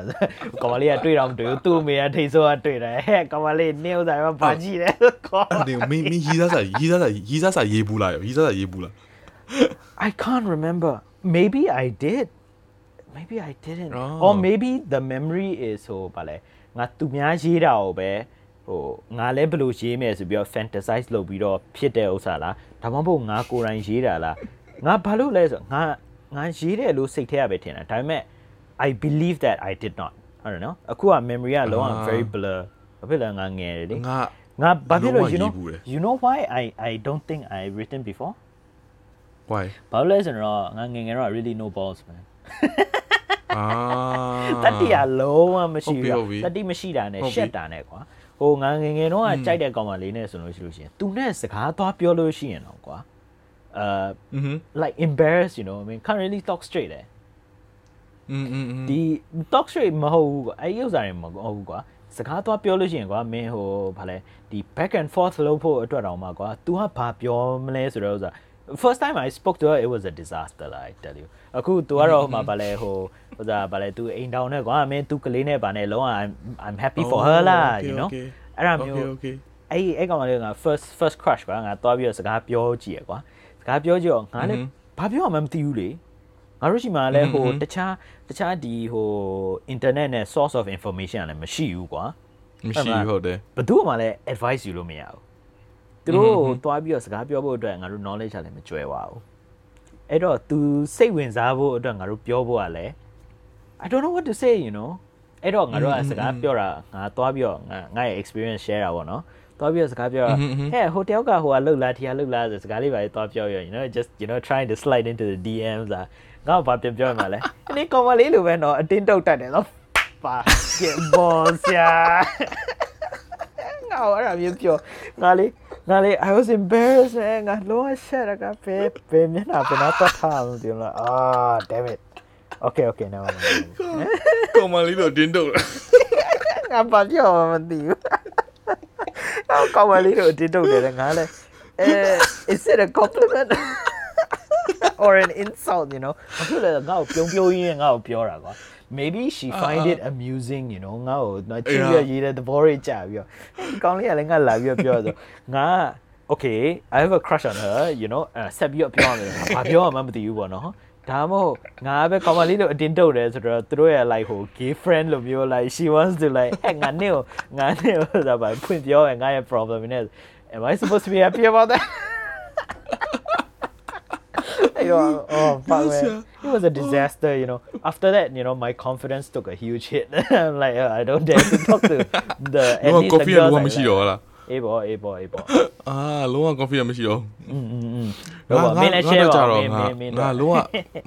ကောင်မလေးကတွေ့တော့မတွေ့ဘူးသူ့အမေကထိတ်ဆိုးကတွေ့တယ်ဟဲ့ကောင်မလေးနင်းဥစားကဘာကြည့်လဲခေါ်အဲ့ဒီမင်းမင်းရီးစားစာရီးစားစာရီးစားစာရေးဘူးလားရီးစားစာရေးဘူးလား I can't remember. Maybe I did. Maybe I didn't. Oh. Or maybe the memory is ဟိုဗာလဲငါသူများရေးတာကိုပဲဟိုငါလည်းဘယ်လိုရေးမယ်ဆိုပြီးတော့ fantasize လုပ်ပြီးတော့ဖြစ်တဲ့ဥစ္စာလားဒါမှမဟုတ်ငါကိုယ်တိုင်ရေးတာလားငါဘာလို့လဲဆိုငါငါရေးတယ်လို့စိတ်ထဲရပဲထင်တာဒါပေမဲ့ I believe that I did not I don't know အခုက memory ကလုံးဝ Ah. very blur ဘာဖြစ်လဲငါငယ်တယ်လေ ငါ ငါဘာဖြစ်လို့ လုံးဝ you know ရေးဘူးလေ you know why I I don't think I written before why ဘာလို့လဲဆိုတော့ငါငယ်ငယ်တော့ really no balls man အာ တတိယလုံးဝမရှိ ဟုတ်ပြီ ဘူး ဟုတ်ပြီ တတိမရှိတာနဲ့ ဟုတ်ပြီ ရှက်တာနဲ့ကွာဟိုငါငယ်ငယ်တော့ကကြိုက်တဲ့ကောင်မလေးနဲ့ဆိုလို့ရှိလို့ရှိရင်သူနဲ့စကားသွားပြောလို့ရှိရင်တော့ကွာအာ อือฮึ like embarrassed you know I mean can't really talk straight လေ อืมอืม ဒီ talk straight မဟုတ်ဘူးကွာအဲ့ဒီဥစ္စာတွေမဟုတ်ဘူးကွာစကားသွားပြောလို့ရှိရင်ကွာမင်းဟိုဗာလဲဒီ back and forth လုပ်ဖို့အတွက်တောင်မှကွာ तू ကဘာပြောမလဲဆိုတော့ဥစ္စာ first time I spoke to her it was a disaster like I tell you အခု तू ကတော့ဟိုမှာဗာလဲဟိုဟိုဒါဗာလဲ तू အိမ်တောင်နဲ့ကွာမင်း तू ကလေးနဲ့ဗာနဲ့လုံးဝ I'm I'm happy for her လာ you know အဲ့ဒါမျိုးအဲ့အဲ့ကောင်လေးက first first crush ကွာငါသွားပြီးတော့စကားပြောကြည့်ရကွာစကားပြောကြည့်တော့ငါလည်းဘာပြောမှမသိဘူးလေငါတို့ရှိမှလည်းဟိုတခြားတခြားဒီဟို internet နဲ့ source of information လည်းမရှိဘူးကွာမရှိဟုတ်တယ်ဘယ်သူမှလည်း advice ယူလို့မရဘူး သူတို့ကိုသွားပြီးတော့စကားပြောဖို့အတွက်ငါတို့ knowledge ကလည်းမကျွဲပါဘူးအဲ့တော့ तू စိတ်ဝင်စားဖို့အတွက်ငါတို့ပြောဖို့ကလည်း I don't know what to say you know အဲ့တော့ငါတို့ကစကားပြောတာငါသွားပြီးတော့ငါငါရဲ့ experience share တာပေါ့နော်သွားပြီးတော့စကားပြောတာဟဲ့ဟိုတယောက်ကဟိုကလှုပ်လားထီကလှုပ်လားဆိုစကားလေးပါလေးသွားပြောရ you know just you know trying to slide into the DMs อ่ะငါ့ဘာပြန်ပြောရမှာလဲဒီကောင်မလေးလိုပဲတော့အတင်းတုတ်တတ်တယ်နော်ပါကဲဘောဆရာငါအဲ့ဒါမျိုးပြောငါလေး ငါလေး I was embarrassed နဲ့ငါလုံးဝရှက်ရကပဲပဲမျက်နှာပြန်တော့ထားလို့ဒီလိုအာ damn it okay okay now ကောင်မလေးတော့တင်းတော့ငါဘာပြောမှမသိဘူး။အော်ကောင်မလေးတို့တင်ထုတ်တယ်ငါလည်းအဲ is it a compliment or an insult you know ဘာဖြစ်လဲငါ့ကိုပြုံးပြုံးရင်းငါ့ကိုပြောတာကွာ maybe she find it amusing you know ငါ့ကိုတော့ကြည့်ရရေးတဲ့သဘောရိကြပြီးတော့ဒီကောင်လေးကလည်းငါလာပြီးတော့ပြောဆိုငါ okay i have a crush on her you know အဲဆက်ပြီးတော့ပြောရမယ်ဘာပြောမှမသိဘူးပေါ့နော်ဒါမှမဟုတ်ငါပဲကောင်မလေးတို့အတင်းတုတ်တယ်ဆိုတော့သူတို့ရဲ့ like ဟို gay friend လို့မျိုး like she wants to like ဟဲ့ငါနဲ့ကိုငါနဲ့ကိုဒါပါဖွင့်ပြောရင်ငါရဲ့ problem နဲ့ am i supposed to be happy about that အဲ့တော့ oh fuck Yes, man yeah. it was a disaster you know after that you know my confidence took a huge hit I'm like uh, I don't dare to talk to the at လုံးဝ least the coffee girls လုံးဝ I မရှိ like. တော့လား အေးပေါ့အေးပေါ့အေးပေါ့ အာလုံးဝ coffee မရှိတော့ อืมอืมอืมတော့ပါမင်းလည်း share ပါမင်းမင်းမင်း ငါလုံးဝ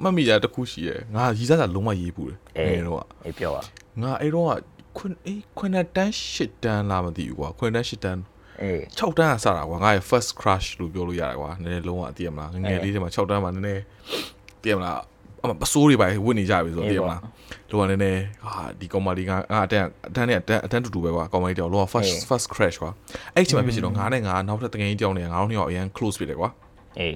မှတ်မိတာတစ်ခုရှိရယ်ငါရီးစားစာလုံးဝရေးဘူးတယ် အေး အဲ့တော့ အေးပြောပါ ငါအဲ့တော့ခွန်းအေးခွန်းတန်းရှစ်တန်းလာမသိဘူးကွာခွန်းတန်းရှစ်တန်း အေး6တန်းကစတာကွာငါရဲ့ first crush လို့ပြောလို့ရတယ်ကွာနည်းနည်းလုံးဝအတိရမလားငယ်ငယ်လေးတွေမှာ6တန်းမှာနည်းနည်းတည်မလားအမပစိုးတွေပါဝတ်နေကြပြီဆိုတော့တည်မလားလောကနည်းနည်းဟာဒီကောင်မလေးကငါအတန်းအတန်းနဲ့အတန်းအတန်းတူတူပဲကွာကောင်မလေးတယောက်လောက first first crash ကွာအဲ့ဒီချိန်မှာဖြစ်ချင်တော့ငါနဲ့ငါနောက်ထပ်တကယ်ကြီးတယောက်နဲ့ငါတို့နှစ်ယောက်အရင် close ဖြစ်တယ်ကွာအေး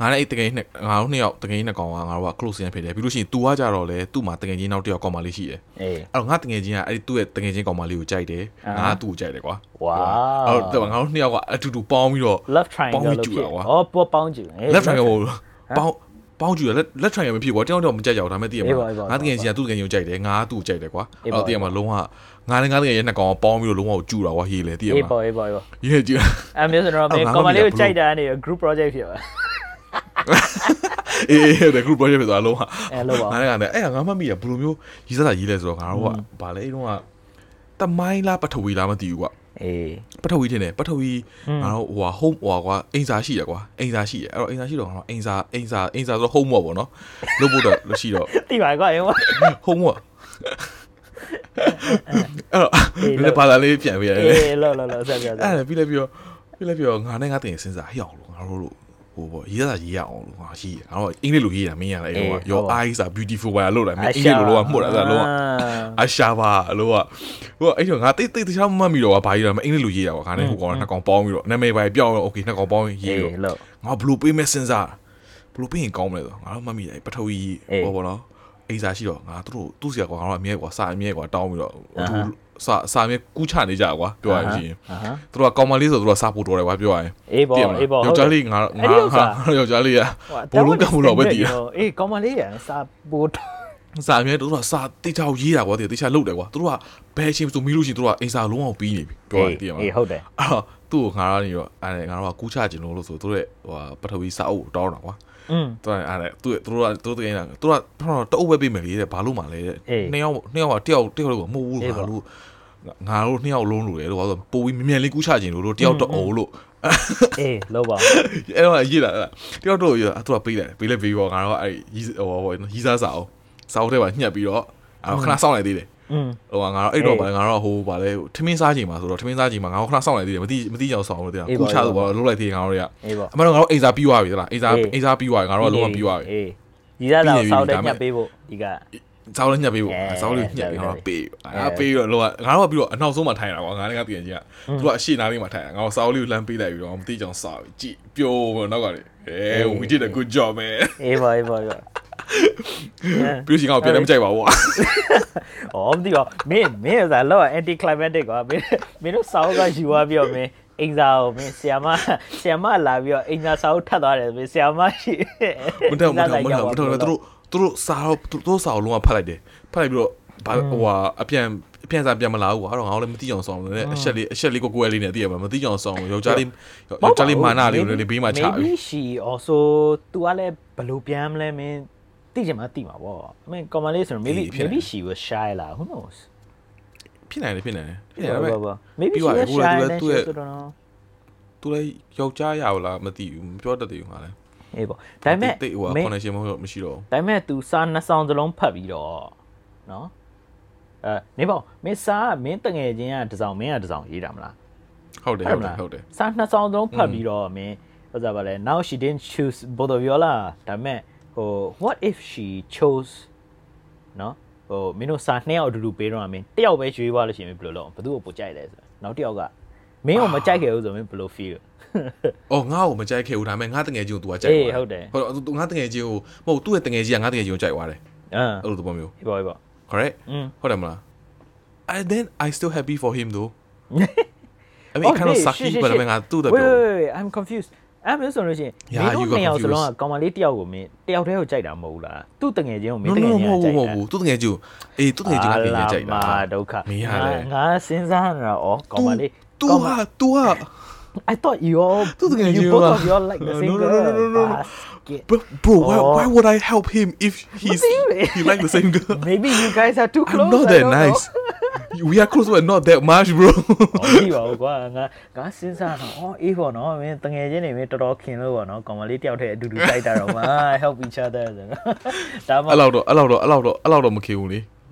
ငါနဲ့အဲ့တကယ်ကြီးနဲ့ငါတို့နှစ်ယောက်တကယ်ကြီးနဲ့ကောင်ကငါတို့က close ရန်ဖြစ်တယ်ပြီးလို့ရှိရင် तू ကကြတော့လေသူ့မှာတကယ်ကြီးနောက်တစ်ယောက်ကောင်မလေးရှိတယ်အေးအဲ့တော့ငါတကယ်ချင်းကအဲ့ဒီသူ့ရဲ့တကယ်ချင်းကောင်မလေးကိုကြိုက်တယ်အာငါကသူ့ကိုကြိုက်တယ်ကွာ Wow အဲ့တော့ငါတို့နှစ်ယောက်ကအတူတူပေါင်းပြီးတော့ love ပေါင်း triangle ပြီးလို့ကြည့်ဖြစ်တာကွာဩပေါ်ပေါင်းကြည့်အေး left triangle ကိုပေါင်းပေါင်းကြည့်ရလက်လက် triangle မဖြစ်ကွာတယောက်တယောက်မကြိုက်ကြဘူးဒါပေမဲ့တည်ရအေးမှာပါအေးပါငါတကယ်ချင်းကသူ့တကယ်ချင်းကိုကြိုက်တယ်ငါကသူ့ကိုကြိုက်တယ်ကွာအေးအဲ့ပါတော့တည်ရမှာလုံးဝငါနဲ့ငါတကယ်ရဲ့နှစ်ကောင်ကပေါင်းပြီးတော့လုံးဝကိုကျူတာကွာရေးလေတည်ရအေးမှာပေါ်အေးပေါ်အေးပေါ်ရေးကြည့်အမျိုးဆိုတော့မင်းအော်ငါကောင်မလေးကိုမသိဘူးကြိုက်တာကနေ group project ဖြစ်ပါ အေးအေးတဲ့ group project ဖြစ်သွားလုံးဝအဲလို့ပါငါလည်းကလည်းအဲ့ငါမှတ်မိရဘယ်လိုမျိုးရေးစားတာရေးလဲဆိုတော့ငါတို့ကဗာလဲအဲ့တော့ကတမိုင်းလားပထဝီလားမသိဘူးကွာအေးပထဝီထင်တယ်ပထဝီငါတို့ဟိုဟာ home ဟိုဟာကွာအိမ်စာရှိရကွာအိမ်စာရှိရအဲ့တော့အိမ်စာရှိတော့ငါတို့အိမ်စာအိမ်စာအိမ်စာဆိုတော့ home ပေါ့ဗောနော်လုပ်ဖို့တော့လို့ရှိတော့တိပါကွာအေး home ပေါ့အဲ့တော့ဒီဘာသာလေးပြန်ပြရတယ်အေးလောလောလောဆက်ပြောဆက်အဲ့ဒါပြီးလဲပြီးတော့ပြီးလဲပြီးတော့ငါနဲ့ငါတင်စဉ်းစားဟျောက်လို့ငါတို့လို့ ဟိုပေါ့ရေးစာရေးရအောင်လို့ဟာရှိတယ်အဲ့တော့အင်္ဂလိပ်လိုရေးတာမင်းရအဲ့တော့ your eyes are beautiful ဘာလို့လဲမင်းအင်္ဂလိပ်လိုတော့မှုတ်တာအဲ့တော့အရှာပါလို့ကဟိုအဲ့တော့ငါတိတ်တိတ်တခြားမှတ်မိတော့ဘာရေးတာမအင်္ဂလိပ်လိုရေးတာကွာခါနဲ့ဟိုကောင်နှစ်ကောင်ပေါင်းပြီးတော့နာမည်ပဲပြောင်းတော့ okay နှစ်ကောင်ပေါင်းရေးတော့ငါဘလို့ပေးမယ်စဉ်းစားဘလို့ပေးရင်ကောင်းမလဲဆိုငါတော့မှတ်မိတယ်ပထဝီဟောပေါ့နော်အိစာရှိတော့ငါတို့သူ့စီကွာငါတို့အမြဲကွာစာအမြဲကွာတောင်းပြီးတော့ စာစာအမြဲကူးချနေကြကွာပြောရရင်ရှင်အာဟမ်သူတို့ကကောင်းမလေးဆိုသူတို့ကစာပို့တော်တယ်ကွာပြောရရင်အေးပေါ့သိရမလားအေးပေါ့ယောက်ျားလေးငါအဲ့ငါဒီဥစ္စာငါယောက်ျားလေးကဟိုဘလုံးကမှုတော့ပဲတည်တာအေးကောင်းမလေးရစာပို့စာအမြဲတို့ကစာတိတ်ချောက်ရေးတာကွာတိတ်ချလုတ်တယ်ကွာသူတို့ကဘယ်ချင်းဆိုမီးလို့ရှိရင်သူတို့ကအိစာလုံးအောင်ပြီးနေပြီပြောရရင်သိရမလားအေးဟုတ်တယ်အဲ့တော့သူ့ကိုငါကနေတော့အဲ့ငါတို့ကကူးချခြင်းလို့လို့ဆိုသူတို့ရဲ့ဟိုပထဝီစာအုပ်တောင်းတာကွာอืมသူကအဲ့သူသူတို့ကသူတို့တကယ်နေတာသူကတော့တအုပ်ပဲပေးမယ်လေတဲ့ဘာလို့မှလဲတဲ့အေးနှစ်ယောက်နှစ်ယောက်ကတယောက်တယောက်လို့မဟုတ်ဘူးအေးငါပေါ့တို့ ငါတို့နှစ်ယောက်လုံးလို့လေလို့ဆိုပိုပြီးမြန်မြန်လေးကူးချခြင်းလို့တို့တယောက်တော့အုံလို့အေးလို့ပါအဲ့တော့ရေးလာတာတယောက်တော့ရသူကပေးတယ်ပေးလိုက်ပေးပေါ့ငါတို့အဲ့ရီဟိုဟိုရီစားစာအုပ်စာအုပ်ထဲမှာညှက်ပြီးတော့အဲ့ခဏစောင့်လိုက်သေးတယ်อืมဟိုကငါတော့အဲ့တော့ဗာငါတော့ဟိုဗာလဲထမင်းစားချိန်မှာဆိုတော့ထမင်းစားချိန်မှာငါတို့ခဏစောင့်လိုက်သေးတယ်မသိမသိကြအောင်စောင့်လို့တဲ့ကူချဆိုတော့လုတ်လိုက်သေးတယ်ငါတို့တွေကအေးပေါ့အမှန်တော့ငါတို့အိမ်စာပြီးသွားပြီလားအိမ်စာအေးအိမ်စာပြီးသွားပြီငါတို့ကလုံးဝပြီးသွားပြီအေးရီသားတော့ပြီးပြီစောက်တဲ့ဒါပေမဲ့ညက်ပေးဖို့ဒီက စောင်းလည်းညက်ပေးဖို့အဲစောင်းလေးညက်ပြီးဟုတ်ငါတယ်တို့ပေးအာပေးတော့လောကငါတို့ကပြီးတော့အနောက်ဆုံးမှာထိုင်တာကွာငါလည်းကတည်ရင်ကြီးကသူကအရှိနာလေးမှာထိုင်တာငါတို့စောင်းလေးကိုလှမ်းပေးလိုက်ပြီးတော့မသိကြအောင်စောက်ကြည့်ပြိုးဘောနောက်ကလေအဲ we did a good job man အေးပါအေးပါအေးပါပြီးရှင်ငါ့ကိုပြန်လည်းမကြိုက်ပါဘူးကွာ။အော်မသိပါဘူးမင်းမင်းကစားလောက် anti climatic ကွာမင်းမင်းတို့စောင်းကယူသွားပြီးတော့မင်းအင်္ဂါကိုမင်းဆီယမဆီယမလာပြီးတော့အင်္ဂါစောင်းထပ်သွားတယ်မင်းဆီယမရှိမထောက်မထောက်မထောက်မထောက်သူတို့ သူတို့စာတော့သူတို့စာကိုလုံးဝဖတ်လိုက်တယ်ဖတ်လိုက်ပြီးတော့ဘာဟိုဟာအပြန်အပြန်စာပြန်မလာဘူးကွာအဲ့တော့ငါတို့လည်းမသိကြအောင်ဆောင်းလို့အချက်လေးအချက်လေးကိုကိုယ်လေးနဲ့သိရမှာမသိကြအောင်ဆောင်းယောက်ျားလေးယောက်ျားလေးမာနလေးကိုလည်းဘေးမှာချပြီ maybe she also तू ကလည်းဘယ်လိုပြန်မလဲမင်းသိချင်မှသိမှာပေါ့အမင်း common လေးဆိုတော့ maybe အေးဖြစ်တယ် maybe she was shy လား who knows ဖြစ်နိုင်တယ်ဖြစ်နိုင်တယ်ဖြစ်နိုင်တယ်ဒါပေမဲ့ maybe ပြီး she သွားတယ် was ဟိုလည်း shy သူ then လည်း she သူ့ရဲ့ was don't know သူလည်းယောက်ျားရအောင်လားမသိဘူးမပြောတတ်သေးဘူးငါလည်း အေးပေါ့ဒါပေမဲ့တိတ်ဟိုမင်း connection မဟုတ်မရှိတော့ဒါပေမဲ့ तू စာနှစ်ဆောင်စလုံးဖတ်ပြီးတော့နော်အဲနေပေါ့မင်းစာကမင်းတငယ်ချင်းကတစ်ဆောင်မင်းကတစ်ဆောင်ရေးတာမလားဟုတ်တယ်ဟုတ်တယ်ဟုတ်တယ်စာနှစ်ဆောင်စလုံးဖတ်ပြီးတော့မင်းဟိုစားပါလဲ now she didn't choose both of you လားဒါပေမဲ့ဟို what if she chose နော်ဟိုမင်းတို့စာနှစ်ယောက်အတူတူပေးတော့မင်းတစ်ယောက်ပဲရွေးသွားလို့ရှိရင်မင်းဘယ်လိုလုပ်ဘယ်သူ့ကိုပိုကြိုက်လဲဆိုတော့နောက်တစ်ယောက်ကမင်းကိုမကြိုက်ခဲ့ဘူးဆိုမင်းဘယ်လို feel အော်ငါ့ကိုမကြိုက်ခဲ့ဘူးဒါပေမဲ့ငါတငယ်ချင်းကို तू ကကြိုက် အေး သွား ဟုတ်တယ် ဟုတ်တော့ငါတငယ်ချင်းကိုမဟုတ်သူ့ရဲ့တငယ်ချင်းကငါတငယ်ချင်းကိုကြိုက်သွားတယ် အင်း အဲ့လိုသဘောမျိုး ဟေးပေါ့ဟေးပေါ့ correct อืม ဟုတ်တယ်မလား and then I still happy for him though I mean Oh, it kind of hey, sucky shit, shit, but I shit. mean ငါသူ့တဲ့ wait ပြော wait wait I'm confused အဲ့မျိုးဆိုလို့ရှိရင် Yeah, မင်း you တို့ got နှစ်ယောက်စလုံးက confused. ကောင်မလေးတစ်ယောက်ကိုမင်းတစ်ယောက်တည်းကိုကြိုက်တာမဟုတ်ဘူးလားသူ့တငယ်ချင်းကိုမင်း no တင no ယ် no ချင်း မ ကို ဟုတ် ကြိုက်တာဘူးမဟုတ်ဘူးသူ့တငယ်ချင်းကိုအေးသူ့တငယ်ချင်းကပြင်ကြိုက်တာ မာဒုက္ခ မင်းရလေ ငါစဉ်းစားနေတာဩကောင်မလေး तू ကောင်မ ဟာ तू ဟာ I thought you all သူ့တငယ်ချင်း you က both of you all like the same No, no, girl no, no, no, no. Basket. bro, bro why Oh. why would I help him if he's Really? he like the same girl maybe you guys are too close I'm not I that don't know. nice we are close but not that much bro ဟောကြည့်ပါဦးကွာငါငါစဉ်းစားတော့အော်အေးပေါ့နော်မင်းတငယ်ချင်းတွေမင်းတော်တော်ခင်လို့ပေါ့နော်ကောင်မလေးတယောက်တည်းအတူတူကြိုက်တာတော့မှ help each other ဆိုတော့ဒါမှအဲ့လောက်တော့အဲ့လောက်တော့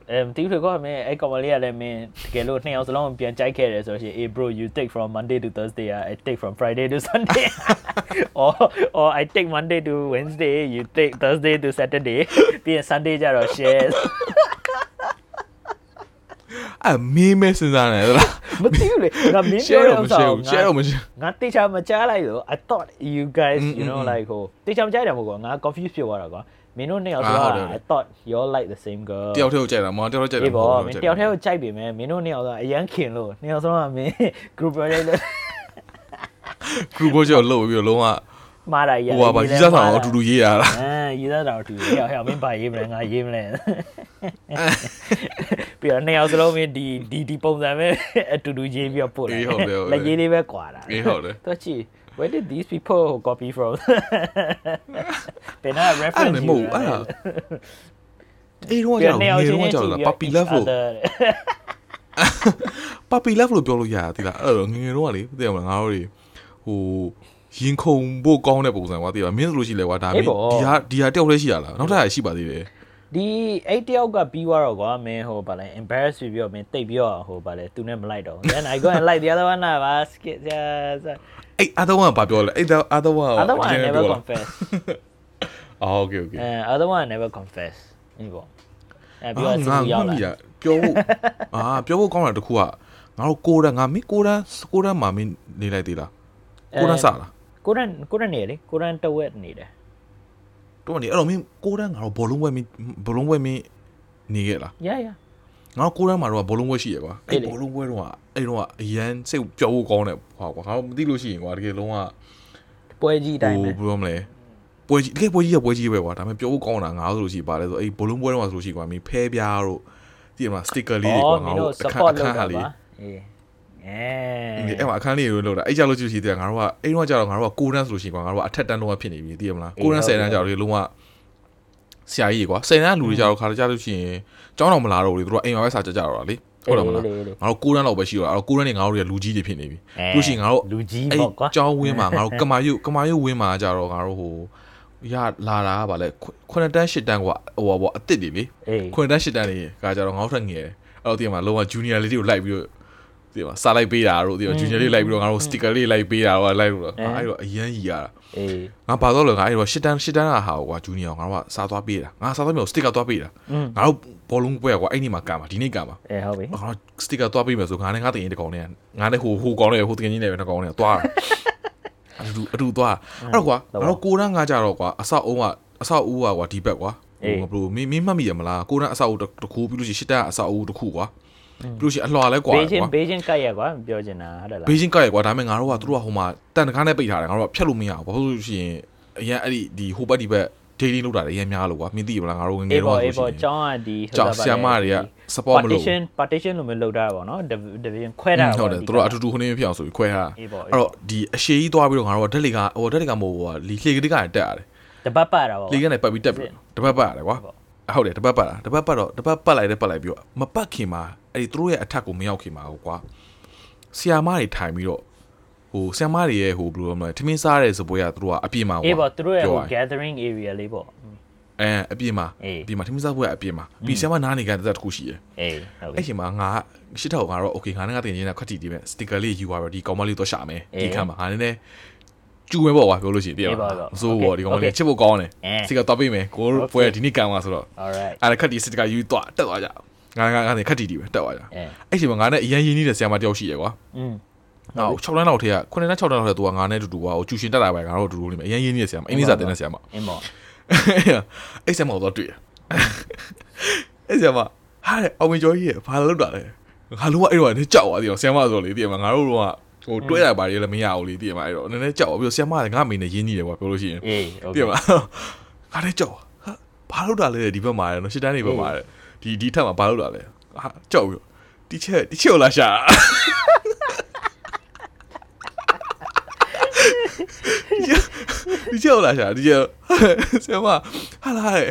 အဲ့လောက်တော့အဲ့လောက်တော့မခင်ဘူးလေ အဲမသိဘူးကွာမင်းအဲ့ကောင်မလေးကလည်းမင်းတကယ်လို့နှစ်ယောက်စလုံးပြန်ကြိုက်ခဲ့တယ်ဆိုလို့ရှိရင် hey bro you take from Monday to Thursday I take from Friday to Sunday or or I take Monday to Wednesday you take Thursday to Saturday ပြီးရင် Sunday ကျတော့ share အဲ့မင်းမဲစဉ်းစားနေသလား မသိဘူးလေငါမင်း share ပြော တော့မ တဲ့ share ဥ ဘူး စ္စာ share တော့မ share ငါတေချာမကြားလိုက်တော့ I thought you guys you know อืม like ဟိုတေချာမကြားတယ်မဟုတ်ကွာငါ confused ဖြစ်သွားတာကွာ မင်းတို့နှစ်ယောက်ဆိုအာတော့ဟုတ်တယ်ဟုတ်တယ် I thought you all like the same girl တယောက်တည်းကိုကြိုက်တာမဟုတ်တယောက်တည်းကြိုက်တာအေးမပေါ့ဟုတ်မင်းတယောက်တည်းကိုကြိုက်ပြီမယ်မင်းတို့နှစ်ယောက်ကအရန်ခင်လို့နှစ်ယောက်စလုံးကမင်း group project လို့ group project ကိုလုပ်ပြီးတော့လုံးဝမာတာရဟိုပါပါကြီးစားဆောင်အတူတူရေးရတာအဲရေးသားတာအတူတူဟဲ့ဟဲ့မင်းပါရေးမလဲငါရေးမလဲပြီးတော့နှစ်ယောက်စလုံးမင်းဒီဒီဒီပုံစံပဲအတူတူရေးပြီးတော့ပို့လိုက်လက်ရေးလေးပဲကွာတာအေးဟုတ်တယ်တော့ကြည့် where did these people copy from ဘယ်နာအဲ့ reference ဒါမဟုတ်အဲ့ဒါအေးတော့ကြောက်ငယ်တော့ကြောက်တာ puppy love လို့ puppy love လို့ပြောလို့ရတာတိလားအဲ့တော့ငယ်ငယ်တော့ကလေသိရမလားငါတို့တွေဟိုရင်ခုန်ဖို့ကောင်းတဲ့ပုံစံကွာသိပါမင်းဆိုလို့ရှိလဲကွာဒါမင်းဒီဟာဒီဟာတယောက်တည်းရှိရလားနောက်ထပ်ရှိပါသေးတယ်ဒီအဲ့တယောက်ကပြီးသွားတော့ကွာမင်းဟိုဗာလဲ embarrass ပြီးပြီးတော့မင်းတိတ်ပြီးတော့ဟိုဗာလဲသူနဲ့မလိုက်တော့ဘူး then i go and like the other one ပါ skit ဆရာဆရာ အဲ့ other one ကဘာပြောလဲအဲ့ other one က other one အရင်က never ပြောလား confess အော် okay okay အဲ other one never confess ဒီပေါ့အဲပြီးအာတော့စီငါကူရောက်မှတ်လာမိရပြောဖို့အာပြောဖို့ကောင်းတာတစ်ခုကငါတို့ကိုရန်ငါမင်းကိုရန်ကိုရန်မှာမင်းနေလိုက်သေးလားကိုရန်စလားကိုရန်ကိုရန်နေလေကိုရန်တဝက်နေတယ်တော့နေအဲ့တော့မင်းကိုရန်ငါတို့ဘောလုံးပွဲမင်းဘောလုံးပွဲမင်းနေခဲ့လား yeah yeah ငါတို့ကိုရန်မှာတော့ဘောလုံးပွဲရှိရကွာအေးအဲ့လေဘောလုံးပွဲတော့အဲ့တော့အရန်စိတ်ပြောဖို့ကောင်းတယ်ဟောကွာငါတို့မသိလို့ရှိရင်ကွာတကယ်လုံးဝပွဲကြီးအတိုင်းပဲဟိုဘယ်လိုမလဲပွဲကြီးတကယ်ပွဲကြီးရပွဲကြီးပဲကွာဒါပေမဲ့ပြောဖို့ကောင်းတာငါတို့ဆိုလို့ရှိရင်ပါလဲဆိုအဲ့ဘောလုံးပွဲတော့ဆိုလို့ရှိရင်ကွာမင်းဖဲပြားတို့ဒီမှာစတစ်ကာလေးတွေကွာငါတို့ support လုပ်အခတာန်းလေးပါအေးအဲအဲ့မှာအခန်းလေးတွေလောက်တာအဲ့ကြလို့ကြည့်ရှိသေးတယ်ငါတို့ကအဲ့တော့ကြတော့ငါတို့ကကိုရန်ဆိုလို့ရှိရင်ကွာငါတို့ကအထက်တန်းလုံးဝဖြစ်နေပြီသိရမလားကိုရန်10တန်းကြတော့လေလုံးဝ ဆရာကြီးကွာ10တန်းလူတွေကြတော့ခါကြလို့ရှိရင်ကျောင်းတော်မလာတော့ဘူးလေသူတို့အိမ်မှာပဲစာကြကြတော့တာလေဟုတ်တယ်မလားလေလေငါတို့ကိုရန်လောက်ပဲရှိတော့အဲ့တော့ကိုရန်နေငါတို့တွေကလူကြီးတွေဖြစ်နေပြီပြီးလို့ရှိရင်ငါတို့လူကြီးအဲ့ပေါ့ကွာကျောင်းဝင်းမှာငါတို့ကမာယုကမာယုဝင်းမှာကြတော့ငါတို့ဟိုရလာတာကဗာလဲခုနှစ်တန်းရှစ်တန်းကွာဟိုပါပေါ့အစ်စ်တွေလေအေးခုနှစ်တန်းရှစ်တန်းတွေကကြတော့ငါတို့ထက်ငယ်တယ်အဲ့တော့ဒီမှာလုံးဝ junior လေးတွေကိုလိုက်ပြီးတော့ ဒီမှာစားလိုက်ပေးတာတို့ဒီမှာ junior လေးလိုက်ပြီးတော့ငါတို့ sticker လေးလိုက်ပေးတာတော့လိုက်လို့အဲ့တော့အရန်ကြီးရတာအေးငါဘာတော့လဲငါအဲ့တော့ရှစ်တန်းရှစ်တန်းကဟာကွာ junior ငါတို့ကစားသွားပေးတာငါစားသွားမျိုး sticker သွားပေးတာอืมငါတို့ဘောလုံးပွဲကွာအဲ့ဒီမှာကမှာဒီနေ့ကမှာအေးဟုတ်ပြီငါတို့ sticker သွားပေးမယ်ဆိုငါနဲ့ငါတင်ရင်တကောင်နဲ့ငါနဲ့ဟိုဟိုကောင်နဲ့ဟိုတကယ်ကြီးနဲ့ပဲတကောင်နဲ့သွားအတူအတူသွားအဲ့တော့ကွာငါတို့ကိုရန်ငါကြတော့ကွာအဆောက်အုံးကအဆောက်အဦးကွာဒီဘက်ကွာဟိုဘယ်လိုမင်းမင်းမှတ်မိရမလားကိုရန်အဆောက်အဦးတစ်ခုပြီးလို့ရှိရင်ရှစ်တန်းအဆောက်အဦးတစ်ခုကွာ ပြီးလို့ရှိရင်အလွှာလဲကွာဘေးချင်းကွာဘေးချင်းကတ်ရကွာပြောချင်တာဟုတ်တယ်လားဘေးချင်းကရကွာဒါပေမဲ့ငါတို့ကသူတို့ကဟိုမှာတန်တကားနဲ့ပိတ်ထားတယ်ငါတို့ကဖြတ်လို့မရဘူးဘာလို့လဲဆိုရင်အရင်အဲ့ဒီဒီဟိုဘက်ဒီဘက် daily လောက်တာလည်းအရင်များလို့ကွာမင်းသိရမလားငါတို့ငယ်ငယ်အေးတော့ပေါ့ဆိုအေးရှင်ပေါ့ကျောင်းကဒီကြောက်ဆရာမတွေက support မလုပ်ဘူး partition partition လို့မျိုးလုပ်တာပေါ့နော် division ခွဲတာဟုတ်တယ်သူတို့အတူတူခင်းဖြစ်အောင်ဆိုပြီးခွဲထားအေးပေါ့အဲ့တော့ဒီအရှိကြီးသွားပြီးတော့ငါတို့ကဓာတ်လေကဟိုဓာတ်လေကမဟုတ်ဘူးကွာလီလှေကလေးကတက်ရတယ်တပတ်ပတ်တာပေါ့လေကနေပတ်ပြီးတက်ပြီးတပတ်ပတ်ရတယ်ကွာဟုတ်တယ်တပတ်ပတ်တာတပတ်ပတ်တော့တပတ်ပတ်လိုက်တယ်ပတ်လိုက်ပြီးတော့မပတ်ခင်မှာ အဲ့ဒီသူတို့ရဲ့အထက်ကိုမရောက်ခင်မှာကွာဆီယာမတွေထိုင်ပြီးတော့ဟိုဆီယာမတွေရဲ့ဟိုဘယ်လိုမလဲထမင်းစားတဲ့စပွဲကသူတို့ကအပြင်မှာကွာအေးပေါ့သူတို့ရဲ့ဟိုပြောရရင် gathering area လေးပေါ့အဲအပြင်မှာအေးအပြင်မှာထမင်းစားပွဲကအပြင်မှာပြီးဆီယာမနားနေကန်တဲ့တစ်ခုရှိတယ်အေးဟုတ်ပြီအဲ့ချိန်မှာငါရှစ်ထောက်ငါတော့ okay ငါနဲ့ငါတင်ချင်းနဲ့ခွက်တီတီပဲ sticker လေးယူသွားတော့ဒီကောင်မလေးတော့ရှာမယ်ဒီခါမှာငါနည်းနည်းကျူပဲပေါ့ကွာပြောလို့ရှိရင်တည်ရမှာမစိုးဘောဒီကောင်မလေးချစ်ဖို့ကောင်းတယ် sticker တော့ပေးမယ်ကိုပွဲဒီနေ့ကန်သွားဆိုတော့ alright အဲ့ဒါခက်တီ sticker ယူသွားတက်သွားကြ ငါငါကနေခက်တီတီပဲတက်သွားကြအဲ့ချိန်မှာငါနဲ့အရင်ရင်းနှီးတဲ့ဆရာမတယောက်ရှိရယ်ကွာอืมနောက်6လမ်းလောက်ထဲက9လမ်း6လမ်းလောက်ထဲကသူကငါနဲ့တူတူကွာဟိုကျူရှင်တက်တာပဲငါတို့တူတူနေမယ်အရင်ရင်းနှီးတဲ့ဆရာမအင်းလေးစာတင်တဲ့ဆရာမအင်းပါအဲ့ဆရာမတော့တွေ့ရအဲ့ဆရာမဟာတဲ့အောင်မကျော်ကြီးရဘာလုပ်တာလဲငါလုံးဝအဲ့တော့ကြောက်သွားတယ်ဆရာမဆိုလေတည်မှာငါတို့ကဟိုတွဲတာပါလေလည်းမရဘူးလေတည်မှာအဲ့တော့နည်းနည်းကြောက်ပြီးတော့ဆရာမကငါမိနေရင်းနေတယ်ကွာပြောလို့ရှိရင်အေးတည်မှာငါလည်းကြောက်ဟာဘာလုပ်တာလဲဒီဘက်မှာလဲနော်ရှစ်တန်းနေဘက်မှာလဲ ဒီဒီထက်မှာဘာလုပ်တာလဲဟာကြောက်ပြီးဒီချက်ဒီချက်လာရှာဒီချက်လာရှာဒီချက်ဆရာမဟာလာတယ်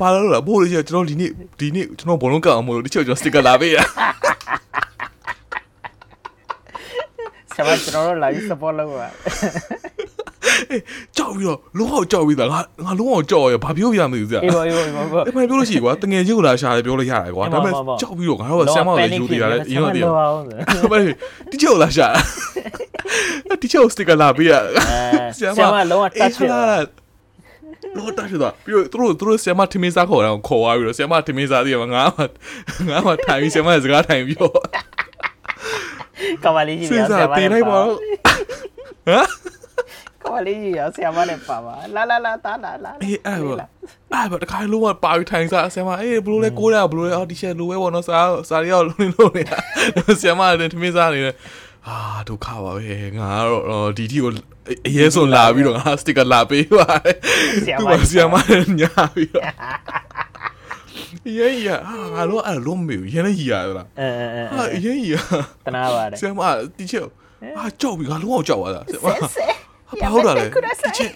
ဘာလို့လဲဘိုးလေးချက်ကျွန်တော်ဒီနေ့ဒီနေ့ကျွန်တော်ဘလုံးကအောင်မလို့ဒီချက်ကျွန်တော်စတစ်ကာလာပေးရဆရာမကျွန်တော်တို့လာပြီး support လုပ်ပါ ကြောက်ပြီးတော့လုံးဝကြောက်ပြီးသားငါငါလုံးဝကြောက်ရဘာပြောပြမသိဘူးဆရာအေးပေါ့အေးပေါ့အေးပေါ့အဲ့မှပြောလို့ရှိရင်ကွာတငယ်ချင်းကိုလာရှာတယ်ပြောလို့ရတယ်ကွာဒါပေမဲ့ကြောက်ပြီးတော့ငါတို့ကဆမ်မောက်လေးယူတည်ရတယ်အရင်ကတည်းကလောအောင်ဆိုဘာလဲဒီချက်ကိုလာရှာဒီချက်ကိုစတစ်ကာလာပေးရဆရာမလုံးဝ touch ဖြစ်သွားလောတတ်ရတာပြီးတော့သူတို့သူတို့ဆရာမထမင်းစားခေါ်တာကိုခေါ်သွားပြီးတော့ဆရာမထမင်းစားတည်းကငါမှငါမှထိုင်ပြီးဆရာမစကားထိုင်ပြီးတော့ကမလေးကြီးစဉ်းဆစားရာမတင်လိုက်ပါတော့ဟမ် ကမလေးကြီးရဆရာမနဲ့ပါပါလာလာလာတာလာလာအေးအဲ့ဘာအဲ့ဘာတခါလုံးဝပါပြီးထိုင်စားဆရာမအေးဘလို့လဲကိုးရဘလို့လဲအော်ဒီချက်လိုပဲပေါ့နော်စားစားရောက်လုံးလုံးနေတာဆရာမလည်းထမင်းစားနေတယ်အာဒုက္ခပါပဲငါကတော့ဒီတီကိုအရေးဆုံးလာပြီးတော့ငါစတစ်ကာလာပေးပါတယ်သူကဆရာမလည်းညာပြီးတော့ရေးရဟာငါတို့အဲ့လုံးမေရင်းနေရရလားအဲအဲအဲဟာရေးရတနာပါတယ်ဆရာမဒီချက်ဟာကြောက်ပြီးငါလုံးဝကြောက်သွားတာဆရာမဆဲ ဘာဟုတ်တာလဲဒီချက်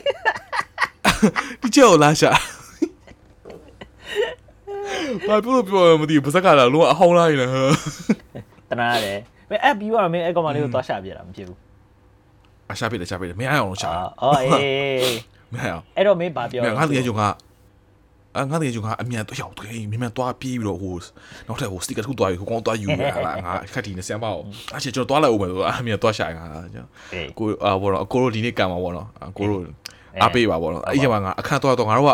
ဒီချက်ကိုလာရှာဘာပြောလို့ပြောရမသိဘူးပါစက်ကလာလုံးဝအဟောင်းလာနေတယ်တနာတယ်မင်းအပ်ပြီးတော့မင်းအဲ့ကောင်မလေးကိုသွားရှာပြတာမဖြစ်ဘူးအရှာပြတယ်ရှာပြတယ်မရအောင်ရှာအော်အေးမရအောင်အဲ့တော့မင်းဘာပြောမရငါတကယ်ကြောင့်ငါ အာငါတကယ်ကျွန်တော်အမြန်တော့ရောက်တယ်မြန်မြန်သွားပြေးပြီးတော့ဟိုနောက်ထပ်ဟိုစတစ်ကာတစ်ခုသွားယူဟိုကောင်သွားယူရတာငါခက်တီနဲ့ဆမ်ပါအောင်အချက်ကျွန်တော်သွားလိုက်အောင်မယ်ဆိုအမြန်သွားရှာငါကျွန်တော်ကိုအာဘောတော့အကိုတို့ဒီနေ့ကံမှာဘောတော့အကိုတို့အားပေးပါဘောတော့အဲ့ဒီမှာငါအခန်းသွားတော့ငါတို့က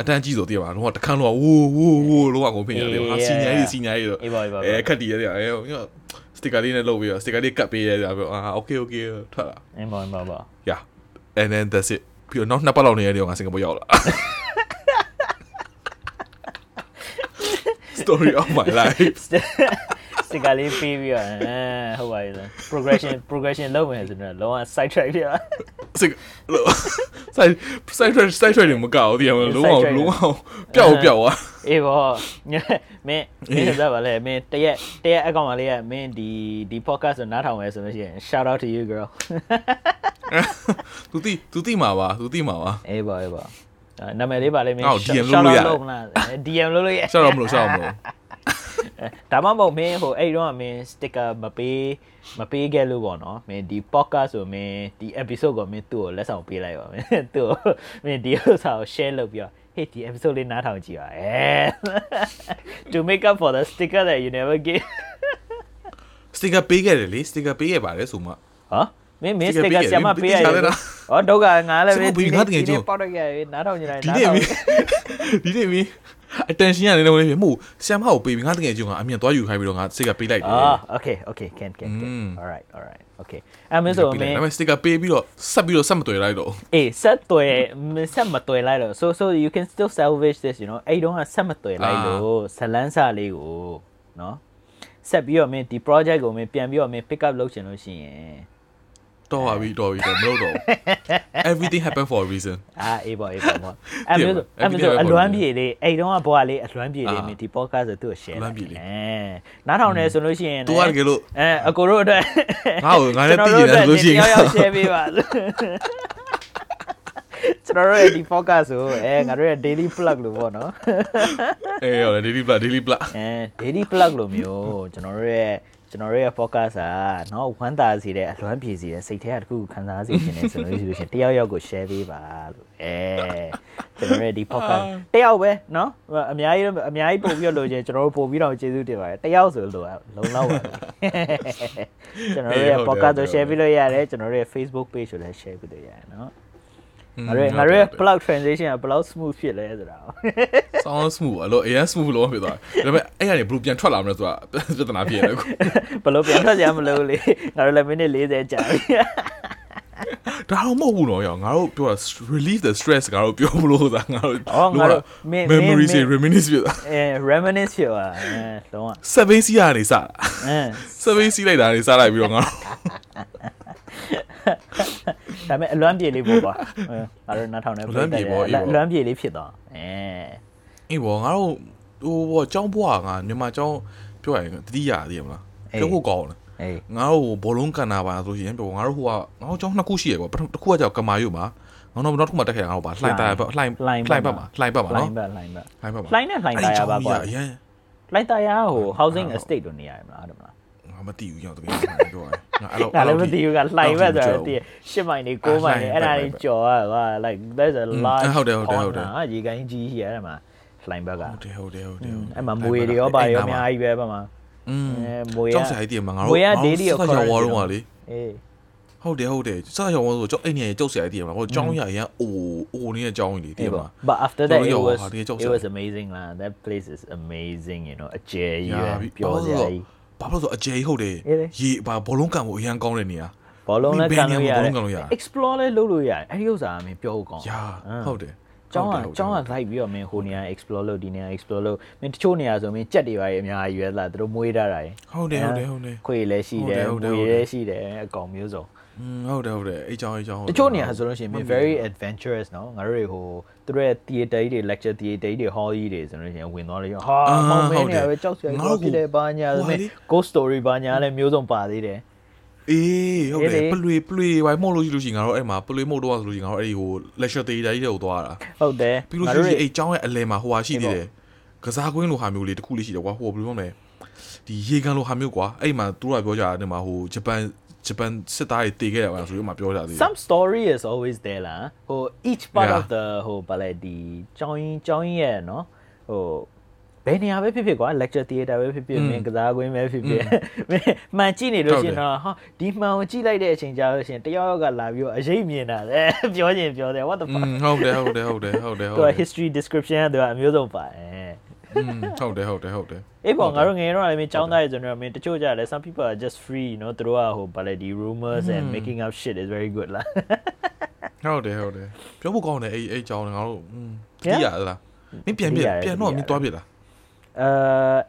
အတန်းကြီးဆိုတည်ပါတော့တခန်းတော့ဝိုးဝိုးဝိုးလောကကိုဖိနေတယ်ငါစီညာရေးစီညာရေးဆိုအဲခက်တီရတယ်အဲစတစ်ကာလေးနဲ့လုပ်ပြီးတော့စတစ်ကာလေးကတ်ပေးရတယ်ဆိုတော့အာ okay okay ထွက်လာအင်းပါပါပါ yeah and then that's it ပြီးတော့နောက်နှစ်ပတ်လောက်နေရတယ်ငါစင်ကာပူရောက်လာ story of my life စတကလေးပေးပြီးတော့အဲဟုတ်ပါပြီလား progression progression လုပ်မယ်ဆိုတော့လုံးဝ side track ပြစင်လို့ side side track side track တွေမကောက်ဘူးဒီမှာလုံးဝလုံးဝပျောက်ပျောက်သွားအေးဘောမင်းမင်းသက်ပါလေမင်းတရက်တရက်အကောင့်မလေးကမင်းဒီဒီ podcast ကိုနားထောင်မယ်ဆိုလို့ရှိရင် shout out to you girl သူတိသူတိမှာပါသူတိမှာပါအေးပါအေးပါအဲ့ နာမည်လေးပါလေမင်းအော် DM လုပ်လို့ရတယ်မလား DM လုပ်လို့ရရှောက်တော့မလို့ရှောက်တော့မလို့ဒါမှမဟုတ်မင်းဟိုအဲ့တော့မင်း sticker မပေးမပေးခဲ့လို့ပေါ့နော်မင်းဒီ podcast ဆိုမင်းဒီ episode ကိုမင်းသူ့ကိုလက်ဆောင်ပေးလိုက်ပါမင်းသူ့ကိုမင်းဒီဥစ္စာကို share လုပ်ပြီးတော့ hey ဒီ episode လေးနားထောင်ကြည့်ပါအဲ to make up for the sticker that you never gave စတစ်ကာပေးခဲ့တယ်လေစတစ်ကာပေးခဲ့ပါတယ်ဆိုမှဟ မင်းမင်းစတစ်ကာဆီယမပေးရတယ်ဟောတော့ကငါလည်းပဲဒီနေ့ပေါက်တော့ရတယ်နားထောင်နေတယ်ဒီနေ့မင်းဒီနေ့မင်း attention ရနေလို့လေမို့ဆီယမကိုပေးပြီးငါတကယ်ကြုံကအမြင်သွားယူခိုင်းပြီးတော့ငါစတစ်ကာပေးလိုက်တယ်အာ okay okay can can can all right all right okay အမင်းဆိုမင်းအမင်းစတစ်ကာပေးပြီးတော့ဆက်ပြီးတော့ဆက်မတွေ့လိုက်တော့အေးဆက်တွေ့ဆက်မတွေ့လိုက်တော့ so so you can still salvage this you know အဲ့တော့ကဆက်မတွေ့လိုက်လို့ဇလန်းစာလေးကိုနော်ဆက်ပြီးတော့မင်းဒီ project ကိုမင်းပြန်ပြီးတော့မင်း pick up လုပ်ချင်လို့ရှိရင် တော့ပါပြီတော့ပြီတော့မလုပ်တော့ဘူး everything happen for a reason အာအေးပါအေးပါမောအဲ့မျိုးဆိုအဲ့မျိုးဆိုအလွမ်းပြေလေးအဲ့တော့ကဘွားလေးအလွမ်းပြေလေးမင်းဒီ podcast ကိုသူ့ကို share အလွမ်းပြေလေးအဲနားထောင်နေဆိုလို့ရှိရင်သူကတကယ်လို့အဲအကိုတို့အတွက်ငါ့ကိုငါလည်းသိနေတယ်ဆိုလို့ရှိရင်ကျွန်တော်တို့အတွက်တယောက်ယောက် share ပေးပါကျွန်တော်တို့ရဲ့ဒီ podcast ကိုအဲငါတို့ရဲ့ daily plug လို့ပေါ့နော်အေးရော daily blood daily blood အဲ daily plug လို့မျိုးကျွန်တော်တို့ရဲ့ ကျွန်တော်တို့ရဲ့ podcast อ่ะเนาะဝမ်းသာစီတဲ့အလွမ်းပြေစီတဲ့စိတ်ထဲကတစ်ခုခုခံစားစေချင်နေဆိုလို့ရှိလို့ရှရင်တယောက်ယောက်ကို share ပေးပါလို့အဲကျွန်တော်တို့ရဲ့ဒီ podcast တယောက်ပဲเนาะအများကြီးအများကြီးပို့ပြီးတော့လို့ချင်းကျွန်တော်တို့ပို့ပြီးတော့ကျေးဇူးတင်ပါတယ်တယောက်ဆိုလို့လုံလောက်ပါပြီကျွန်တော်တို့ရဲ့ podcast ကို share ပေးလို့ရတယ်ကျွန်တော်တို့ရဲ့ Facebook page ကိုလည်း share ပေးလို့ရတယ်เนาะ ငါတို့ငါတို့ရဲ့ plug transition ကဘယ်လောက် smooth ဖြစ်လဲဆိုတာ sound smooth အလို့အရင် smooth လို့ဖြစ်သွားတယ်ဒါပေမဲ့အဲ့ကနေဘယ်လိုပြန်ထွက်လာမလဲဆိုတာပြဿနာဖြစ်နေတယ်ခုဘယ်လိုပြန်ထွက်ကြမလို့လေငါတို့လည်းမိနစ်40ကြာပြီဒါတော့မဟုတ်ဘူးတော့ရောငါတို့ပြောတာ relieve the stress ငါတို့ပြောမလို့ဆိုတာငါတို့အော်ငါတို့မင်းမင်း memory မ say င်း reminisce ဖြစ်တာအဲ reminisce ဖြစ်သွားအဲလုံးဝ7စီးကနေစတာအဲ7စီးလိုက်တာနေစလိုက်ပြီးတော့ငါတို့ ဒါပေမဲ့အလွမ်းပြေလေးပေါ့ကွာအဲငါတို့နားထောင်နေ အလွမ်းပြေပေါ့အေးပေါ့ အလွမ်းပြေလေးဖြစ်သွားအဲ အေးဘောငါတို့ဟိုဘောចောင်းဘွားငါမြန်မာចောင်းပြောရရင်တတိယတည်မလားပြောဖို့ကောင်းတယ် အေး ငါတို့ဘောလုံးကန်နာပါဆိုရင်ပြောငါတို့ဟိုကငါတို့ចောင်းနှစ်ခုရှိရကွာပထမတစ်ခုကကြောက်ကမာယုမှာငါတို့နောက်တစ်ခုမှတက်ခဲ့ငါတို့ပါလှိုင်တာပဲလှိုင်လှိုင်ပတ်မှာလှိုင်ပတ်မှာ လို နော် င်းဘက်လိုင်းဘက် လှိုင်ပတ်မှာ လှိုင်းနဲ့လှိုင်းတာရပါကွာ အရင် လှိုင်းတာရဟို housing estate တို့နေရတယ်မလားဟုတ်တယ်မလား ငါ မသိဘူးကြောက်တကယ်ပြောရရင်ငါအဲ့လိုငါလည်းမသိဘူးကလှိုင်းဘက်ဆိုတော့တည်ရှစ်မိုင်နေကိုးမိုင်နေအဲ့ဒါကြီးကြော်ရကွာ like there's a large ဟုတ်တယ်ဟုတ်တယ်ဟုတ်တယ်ဟာရေကိုင်းကြီးရှိရတယ်မှာလှိုင်းဘက်ကဟုတ်တယ်ဟုတ်တယ်ဟုတ်တယ်အဲ့မှာမွေတွေရောပါရောအများကြီးပဲပါမှာอืมအဲမွေရကြောက်စားရည်တည်မှာငါတို့မွေရ daily ဆောက်ရောဝါတော့ကလေအေးဟုတ်တယ်ဟုတ်တယ်ဆောက်ရောဝါဆိုကြောက်အဲ့နေရကြောက်စားရည်တည်မှာဟိုကြောင်းရရအိုးအိုးနေတဲ့ကြောင်းကြီးလေတည်အေးပါမှာ but after that it ကျွန်တော် was တို့ဟာဒီကြောက်စ it ရာ was amazing လား that place is amazing you know အကျယ်ကြီးရာပဲပြီပြောစရာကြီး ဘာလို့လဲဆိုအကျယ်ကြီးဟုတ်တယ်အေးလေရေဘာဘောလုံးကန်ဖို့အရန်ကောင်းတဲ့နေရာဘောလုံးလည်းကန်လို့ရဘောတလုံးယ်ကန်လို့ရတယ် explore လည်းလုပ်လို့ရတယ်အဲ့ဒီဥစ္စာအမင်းပြောဖို့ကောင်းရာဟုတ်တယ်ကျောင်းကကျောင်းကလိုက်ပြီးတော့မင်းဟိုနေရာ explore လုပ်ဒီနေရာ explore လုပ်မင်းတချို့နေရာဆိုမင်းကြက်တွေပါရအများကြီးပဲလားသူတို့မွေးထားတာရယ်ဟုတ်တယ်ဟုတ်တယ်ဟုတ်တယ်ခွေလည်းရှိတယ်ဟုတ်တယ်မွေဟုတ်တယ်လည်းရှိတယ်အကောင်မျိုးစုံอืม ဟုတ်တယ်ဟုတ်တယ်အဲ့ကြောင်းအဲ့ကြောင်း တချို့နေရာဆိုလို့ရှိရင် very adventurous เนาะငါတို့တွေဟိုသူတို့ရဲ့ theater ကြီးတွေ lecture theater ကြီးတွေ hall ကြီးတွေဆိုလို့ရှိရင်ဝင်သွားလို့ဟာမောင်မင်းနေရာပဲကြောက်စရာကြီးဖြစ်တယ်ဘာညာဆိုမင်း ghost story ဘာညာလည်းမျိုးစုံပါသေးတယ် အေးဟုတ်တယ် အေးလေ ပလွေပလွေဝိုင်းမို့လို့ရှိလို့ရှိရင်ငါတို့အဲ့မှာပလွေမို့တော့ဆိုလို့ရှိရင်ငါတို့အဲ့ဒီဟို lecture theater ကြီးတွေကိုသွားတာ ဟုတ်တယ် ပြီးလို့ရှိရင်အဲ့ကျောင်းရဲ့အလယ်မှာဟိုဟာရှိသေးတယ်ကစားကွင်းလိုဟာမျိုးလေးတစ်ခုလေးရှိတယ်ကွာဟိုဘယ်လိုပြောမလဲဒီရေကန်လိုဟာမျိုးကွာအဲ့မှာသူတို့ကပြောကြတယ်ဒီမှာဟိုဂျပန် ဂျ ဂျပန်စစ်သားတွေတည်ခဲ့တယ်ပါဆိုပြီးမှပြောကြသေးတယ် some story is always there လားဟို each part Yeah. of the ဟိုဗာလဲဒီကျောင်းရင်းကျောင်းရင်းရဲ့နော်ဟိုဘယ်နေရာပဲဖြစ်ဖြစ်ကွာ lecture theater ပဲဖြစ်ဖြစ်မင်းကစားကွင်းပဲဖြစ်ဖြစ်မင်းမှန်ကြည့်နေလို့ရှရင်တော့ဟာဒီမှန်ကိုကြည့်လိုက်တဲ့အချိန်ကြာလို့ရှရင်တယောက်ယောက်ကလာပြီးတော့အရေးမြင်တာလေပြောချင်ပြောတယ် what the อื fuck มဟုတ်တယ်ဟုတ်တယ်ဟုတ်တယ်ဟုတ်တယ်ဟု သူ တ် က တယ် history description ကသူကအမျိုးစုံပါတယ် อืม ဟုတ်တယ်ဟုတ်တယ်ဟုတ်တယ်အေးပေါ့ငါတို့ငယ်တော့လည်းမင်းចောင်းသားရဲ့ဆိုတော့မင်းတချို့ကြတယ် some people are just free you know သူတို့ကဟိုဘာလဲဒီ rumors and making up shit is very good လားဟုတ်တယ်ဟုတ်တယ်ပြောဖို့ကောင်းတယ်အဲ့အဲ့ចောင်းငါတို့ကြည့်ရလားမင်းပြန်ပြန်ပြန်တော့မင်းသွားပြလားအဲ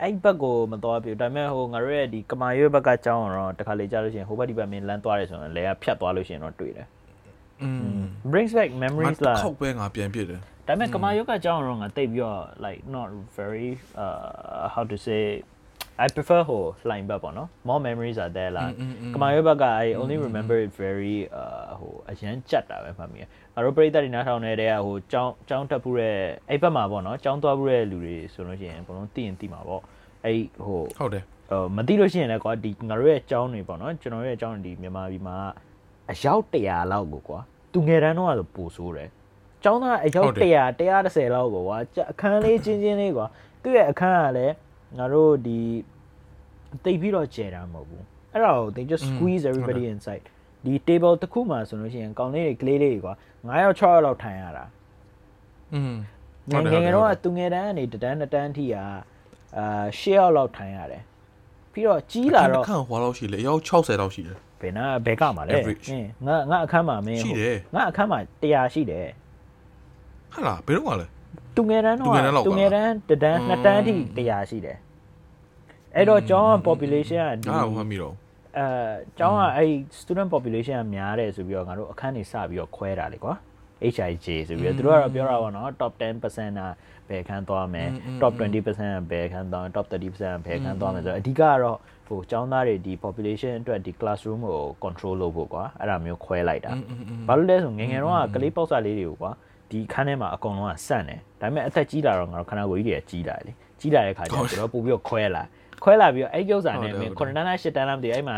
အဲ့ဘက်ကိုမသွားပြဒါပေမဲ့ဟိုငါတို့ရဲ့ဒီကမာရွေးဘက်ကចောင်းတော့တခါလေကြားလို့ရှိရင်ဟိုဘက်ဒီဘက်မင်းလမ်းသွားတယ်ဆိုရင်လဲကဖြတ်သွားလို့ရှိရင်တော့တွေ့တယ် brings back memories လာတစ်ခေါက်ပဲငါပြန်ပြစ်တယ် ဒါပေမဲ့ကမာရွေးကကြောင်းတော့ငါတိတ်ပြီးတော့ like not very uh how to say I prefer ဟို line ဘက်ပေါ့နော် more memories are there လားကမာရွေးဘက်က I only remember it very uh ဟိုအရန်ကြက်တာပဲမှတ်မိရငါတို့ပြိတ္တတွေနားထောင်နေတဲ့ဟိုကြောင်းကြောင်းတက်ဖို့တဲ့အဲ့ဘက်မှာပေါ့နော်ကြောင်းသွားဖို့တဲ့လူတွေဆိုလို့ရှိရင်အကုန်လုံးသိရင်သိမှာပေါ့အဲ့ဟိုဟုတ်တယ်ဟိုမသိလို့ရှိရင်လည်းကွာဒီငါတို့ရဲ့အကြောင်းတွေပေါ့နော်ကျွန်တော်တို့ရဲ့အကြောင်းတွေဒီမြန်မာပြည်မှာအယောက်100လောက်ကိုကွာသူငယ်တန်းတော့ဆိုပိုဆိုးတယ် အကြောင်းသားအယောက် ဟုတ်တယ် 100 130လောက်ကိုကွာကြအခန်းလေးချင်းချင်းလေးကွာသူ့ရဲ့အခန်းကလည်းငါတို့ဒီတိတ်ပြီးတော့ကျဲတာမဟုတ်ဘူးအဲ့ဒါကို they just อืม squeeze ဟုတ်တယ် everybody inside ဒီ table တစ်ခုမှဆိုလို့ရှိရင်ကောင်းလေးတွေကလေးလေးတွေကွာ9ယောက်6ယောက်လောက်ထိုင်ရတာ อืม ငယ်ငယ်ငယ်တော့ကသူငယ်တန်းကနေတတန်းတတန်းထိอ่ะအာ10ယောက်လောက်ထိုင်ရတယ်ပြီးတော့ကြီးလာတော့ ခန့်ဟွာလောက်ရှိလေအယောက်60လောက်ရှိတယ် ဘယ်နာဘယ်ကမှာလဲ Average အင်းငါငါအခန်းမှာမင်း ရှိတယ် ငါအခန်းမှာ100ရှိတယ် ဟာလားဘယ်တော့မှလဲ သူငယ်တန်းသူတော့ငယ်တန်းလောက်ပါသူငယ်တန်းတတန်းอืมနှစ်တန်းထိ100ရှိတယ်အဲ့တော့ကျောင်းက population ကဒီအားဟွာမိတော့အဲကျောင်းကအဲ့ student population ကများတယ်ဆိုပြီးတော့ငါတို့အခန်းနေစပြီးတော့ခွဲတာလေကွာ HIJ ဆိုပြီးတော့သူတို့ကတော့ပြောတာပါနော် top 10%ကဘယ်ခန်းသွားမယ် top 20%ကဘယ်ခန်းသွား top 30%ကဘယ်ခန်းသွားမယ်ဆိုတော့အဓိကကတော့ဟိုကျောင်းသားတွေဒီ population အတွက်ဒီ classroom ကို control လုပ်ဖို့ကွာအဲ့ဒါမျိုးခွဲလိုက်တာဘာလို့လဲဆိုငယ်ငယ်တော့ကကလေးပေါက်စားလေးတွေကိုကွာ ဒီခန်းထဲမှာအကုန်လုံးကစန့်တယ်ဒါပေမဲ့အသက်ကြီးလာတော့ငါတို့ခန္ဓာကိုယ်ကြီးတွေကကြီးလာတယ်လေကြီးလာတဲ့ခါကျတော့ကျွန်တော်ပို့ပြီးတော့ခွဲလာခွဲလာပြီးတော့အဲ့ကျုပ်စာနဲ့မင်း9တန်းလား10တန်းလားမသိဘူးအဲ့မှာ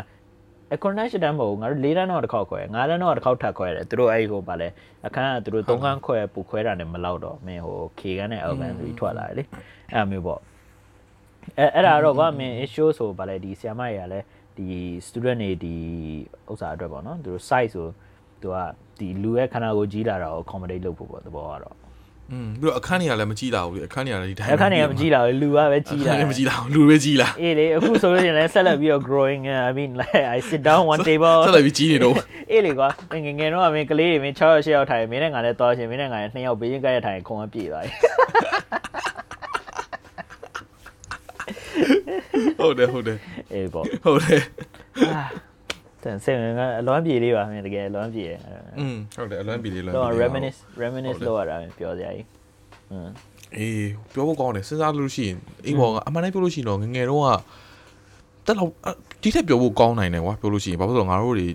အကွန်နက်ရှတန်းမဟုတ်ဘူးငါတို့၄တန်းတော့တစ်ခေါက်ခွဲ၅တန်းတော့တစ်ခေါက်ထပ်ခွဲတယ်သူတို့အဲ့ဟိုဗာလဲအခန်းကသူတို့၃ခန်းခွဲပူခွဲတာနဲ့မလောက်တော့မင်းဟိုခေကန်းနဲ့အောက်ကန်ဆိုပြီးထွက်လာတယ်လေအဲ့လိုမျိုးပေါ့အဲအဲ့ဒါတော့ကွာမင်း issue ဆိုဗာလဲဒီဆီယမတွေကလည်းဒီ student တွေဒီဥစ္စာအတွက်ပေါ့နော်သူတို့ site ဆိုသူက ဒီလူရဲ့ခန္ဓာကိုယ်ကြီးလာတာကို accommodate လုပ်ဖို့ပေါ့သဘောကတော့อืมပြီးတော့အခန်းကြီးကလည်းမကြည့်လာဘူးလေအခန်းကြီးကလည်းဒီတိုင်းအခန်းတွေကမကြီးလာဘူးလူကပဲကြီးအခလာန်းကြီးမကြည့်လာဘူးလူပဲကြည့်လာအေးလေအခုဆိုလို့ရှိရင်လည်းဆက်လက်ပြီးတော့ growing I mean like I sit down one table ဆက်လက်ပြီးကြီးနေတော့အေးလေကွာငယ်ငယ်တော့အမင်းကလေးတွေမင်း6ယောက်8ယောက်ထိုင်မင်းနဲ့ငါလည်းသွားရှင်မင်းနဲ့ငါလည်း2ယောက်ဘေးချင်းကရထိုင်ခုံကပြေးသွားတယ်ဟုတ်တယ်ဟုတ်တယ်အေးပေါ့ဟုတ်တယ်တန် စင်ကအလွမ်းပြေလေးပါမင်းတကယ်အလွမ်းပြေတယ် อืมဟုတ်တယ်အလွမ်းပြီလေးလွမ်း တော့ ပြီလေး reminisce reminisce ဟုတ်တယ် လုပ်ရတာမင်းပြောစရာကြီးอืม အေးပြောဖို့ကောင်းတယ်စဉ်းစားလို့ရှိရင်အိမ်ပေါ်ကအမှန်တိုင်းပြောလို့ရှိရင်တော့ငယ်ငယ်တော့ကတက်တော့ဒီထက်ပြောဖို့ကောင်းနိုင်တယ်ကွာပြောလို့ရှိရင်ဘာဖြစ်လို့လဲငါတို့တွေ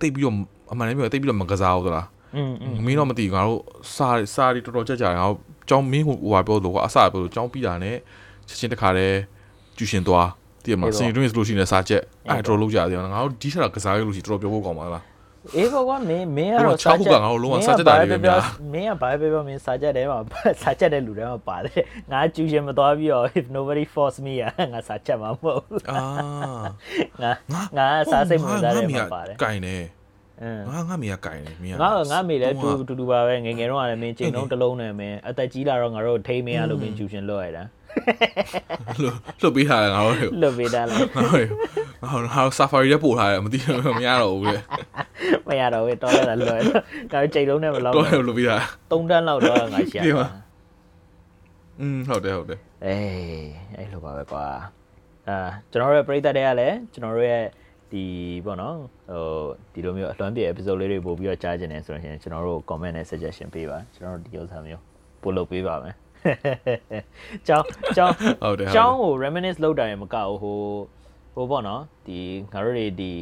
တိတ်ပြီးတော့အမှန်တိုင်းပြောတိတ်ပြီးတော့မကစားဘူးသလား อืมอืม မင်းတော့မသိဘူးငါတို့စာစာတွေတော်တော်ကြက်ကြတယ်ငါတို့ကျောင်းမင်းဟိုဟိုပြောလို့ကွာအစပြောလို့ကျောင်းပြီးတာနဲ့ချက်ချင်းတခါတည်းကျူရှင်သွား တည်မှာစင်တွင်းဆိုလို့ရှိရင်စာချက်အဲ့တော်လုံးကြတယ်ငါတို့ဒီထက်ကစားရလို့ရှိရင်တော်တော်ပြောဖို့ကောင်းပါလားအေးပေါ့ကွာမင်းမင်းဒီမှာကတော့ချောက်ခုကငါတို့လုံးဝစာချက်တာတွေပဲများမင်းကဘာပဲပြောမင်းစာချက်တဲမှာစာချက်တဲ့လူတွေမှာပါတယ်ငါကျူရှင်မသွားပြီးတော့ if nobody force me อ่ะငါစာချက်မှာမဟုတ်ဘူးအာငါငါစာစိတ်ဝင်စားတယ်မှာပါတယ်ကင်နေအင်းငါငါမိကကင်နေမိကငါငါမေလည်းတူတူတူပါပဲငယ်ငယ်တော့ကလည်းမင်းချိန်လုံးတစ်လုံးနဲ့မင်းအသက်ကြီးလာတော့ငါတို့ထိမင်းရလို့မင်းကျူရှင်လွတ်ရတာ လှလှုပ်ပေးထားတယ်ငါတို့လွတ်ပေးတာလားငါတို့ငါတို့ငါတို့ safari ထဲပို့ထားတယ်မသိဘူးမရတော့ဘူးလေမရတော့ဘူးတော်ရတာလွတ်ငါတို့ချိန်လုံးနဲ့မလောက်တော့လှုပ်ပေးထား3တန်းလောက်တော့ငါရှာဒီမှာอืมဟုတ်တယ်ဟုတ်တယ်အေးအဲ့လိုပါပဲကွာအာကျွန်တော်တို့ရဲ့ပရိသတ်တွေကလည်းကျွန်တော်တို့ရဲ့ဒီပေါ့နော်ဟိုဒီလိုမျိုးအလွမ်းပြေ episode လေးတွေပို့ပြီးတော့ကြားကြတယ်ဆိုရင်ကျွန်တော်တို့ comment နဲ့ suggestion ပေးပါကျွန်တော်တို့ဒီဥစ္စာမျိုးပို့လုပ်ပေးပါမယ် ကျောင်းကျောင်းဟုတ်တယ်ဟုတ်တယ်ကျောင်းကို reminisce လုပ်တာရင်မကဘူးဟိုဟိုပေါ့နော်ဒီငါတို့တွေဒီ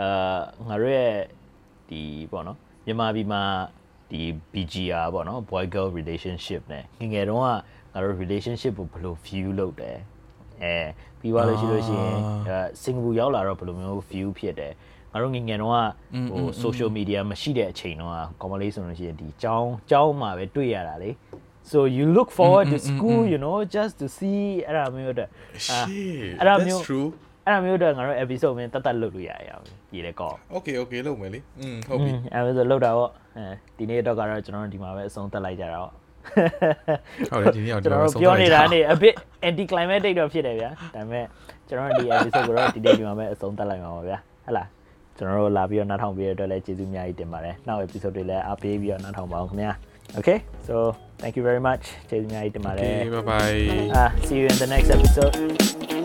အာငါတို့ရဲ့ဒီပေါ့နော်မြန်မာပြည်မှာဒီ BGR ပေါ့နော် boy girl relationship နဲ့ငယ်ငယ်တုန်းကငါတို့ relationship ကိုဘယ်လို view လုပ်တယ်အဲပြီးသွားလို့ရှိလို့ရှိရင်အာအဲစင်ကာပူရောက်လာတော့ဘယ်လိုမျိုး view ဖြစ်တယ်ငါတို့ငယ်ငယ်တော့ကဟို social media မရှိတဲ့အချိန်တော့ကော်မလေးဆိုလို့ရှိရင်ဒီကျောင်းကျောင်းမှာပဲတွေ့ရတာလေ so you look forward to school you know just to see အဲ့ဒါမျိုးတဲ့အာ shit အဲ့ဒါမျိုး that's true အဲ့ဒါမျိုးတော့ငါတို့ episode မင်းတတ်တတ်လုပ်လို့ရရအောင်ရေးလေကော okay okay လုပ်မယ်လေอืมဟုတ်ပြီအဲ့ဒါဆိုလောက်တာပေါ့အဲဒီနေ့တော့ကတော့ကျွန်တော်တို့ဒီမှာပဲအဆုံးသတ်လိုက်ကြတာပေါ့ဟုတ်တယ်ဒီနေ့အောင်ကျွန်တော်တို့ပြောနေတာနေ a bit anti climatic တော့ဖြစ်တယ်ဗျာဒါပေမဲ့ကျွန်တော်တို့ဒီ episode ကိုတော့ဒီနေ့ဒီမှာပဲအဆုံးသတ်လိုက်မှာပါဗျာဟဟလားကျွန်တော်တို့လာပြီးတော့နားထောင်ပြီးရတဲ့အတွက်လည်းကျေးဇူးအများကြီးတင်ပါတယ်နောက် episode တွေလည်းအားပေးပြီးတော့နားထောင်ပါအောင်ခင်ဗျာ Okay, so thank you very much. Okay, bye bye. Uh, ah, see you in the next episode.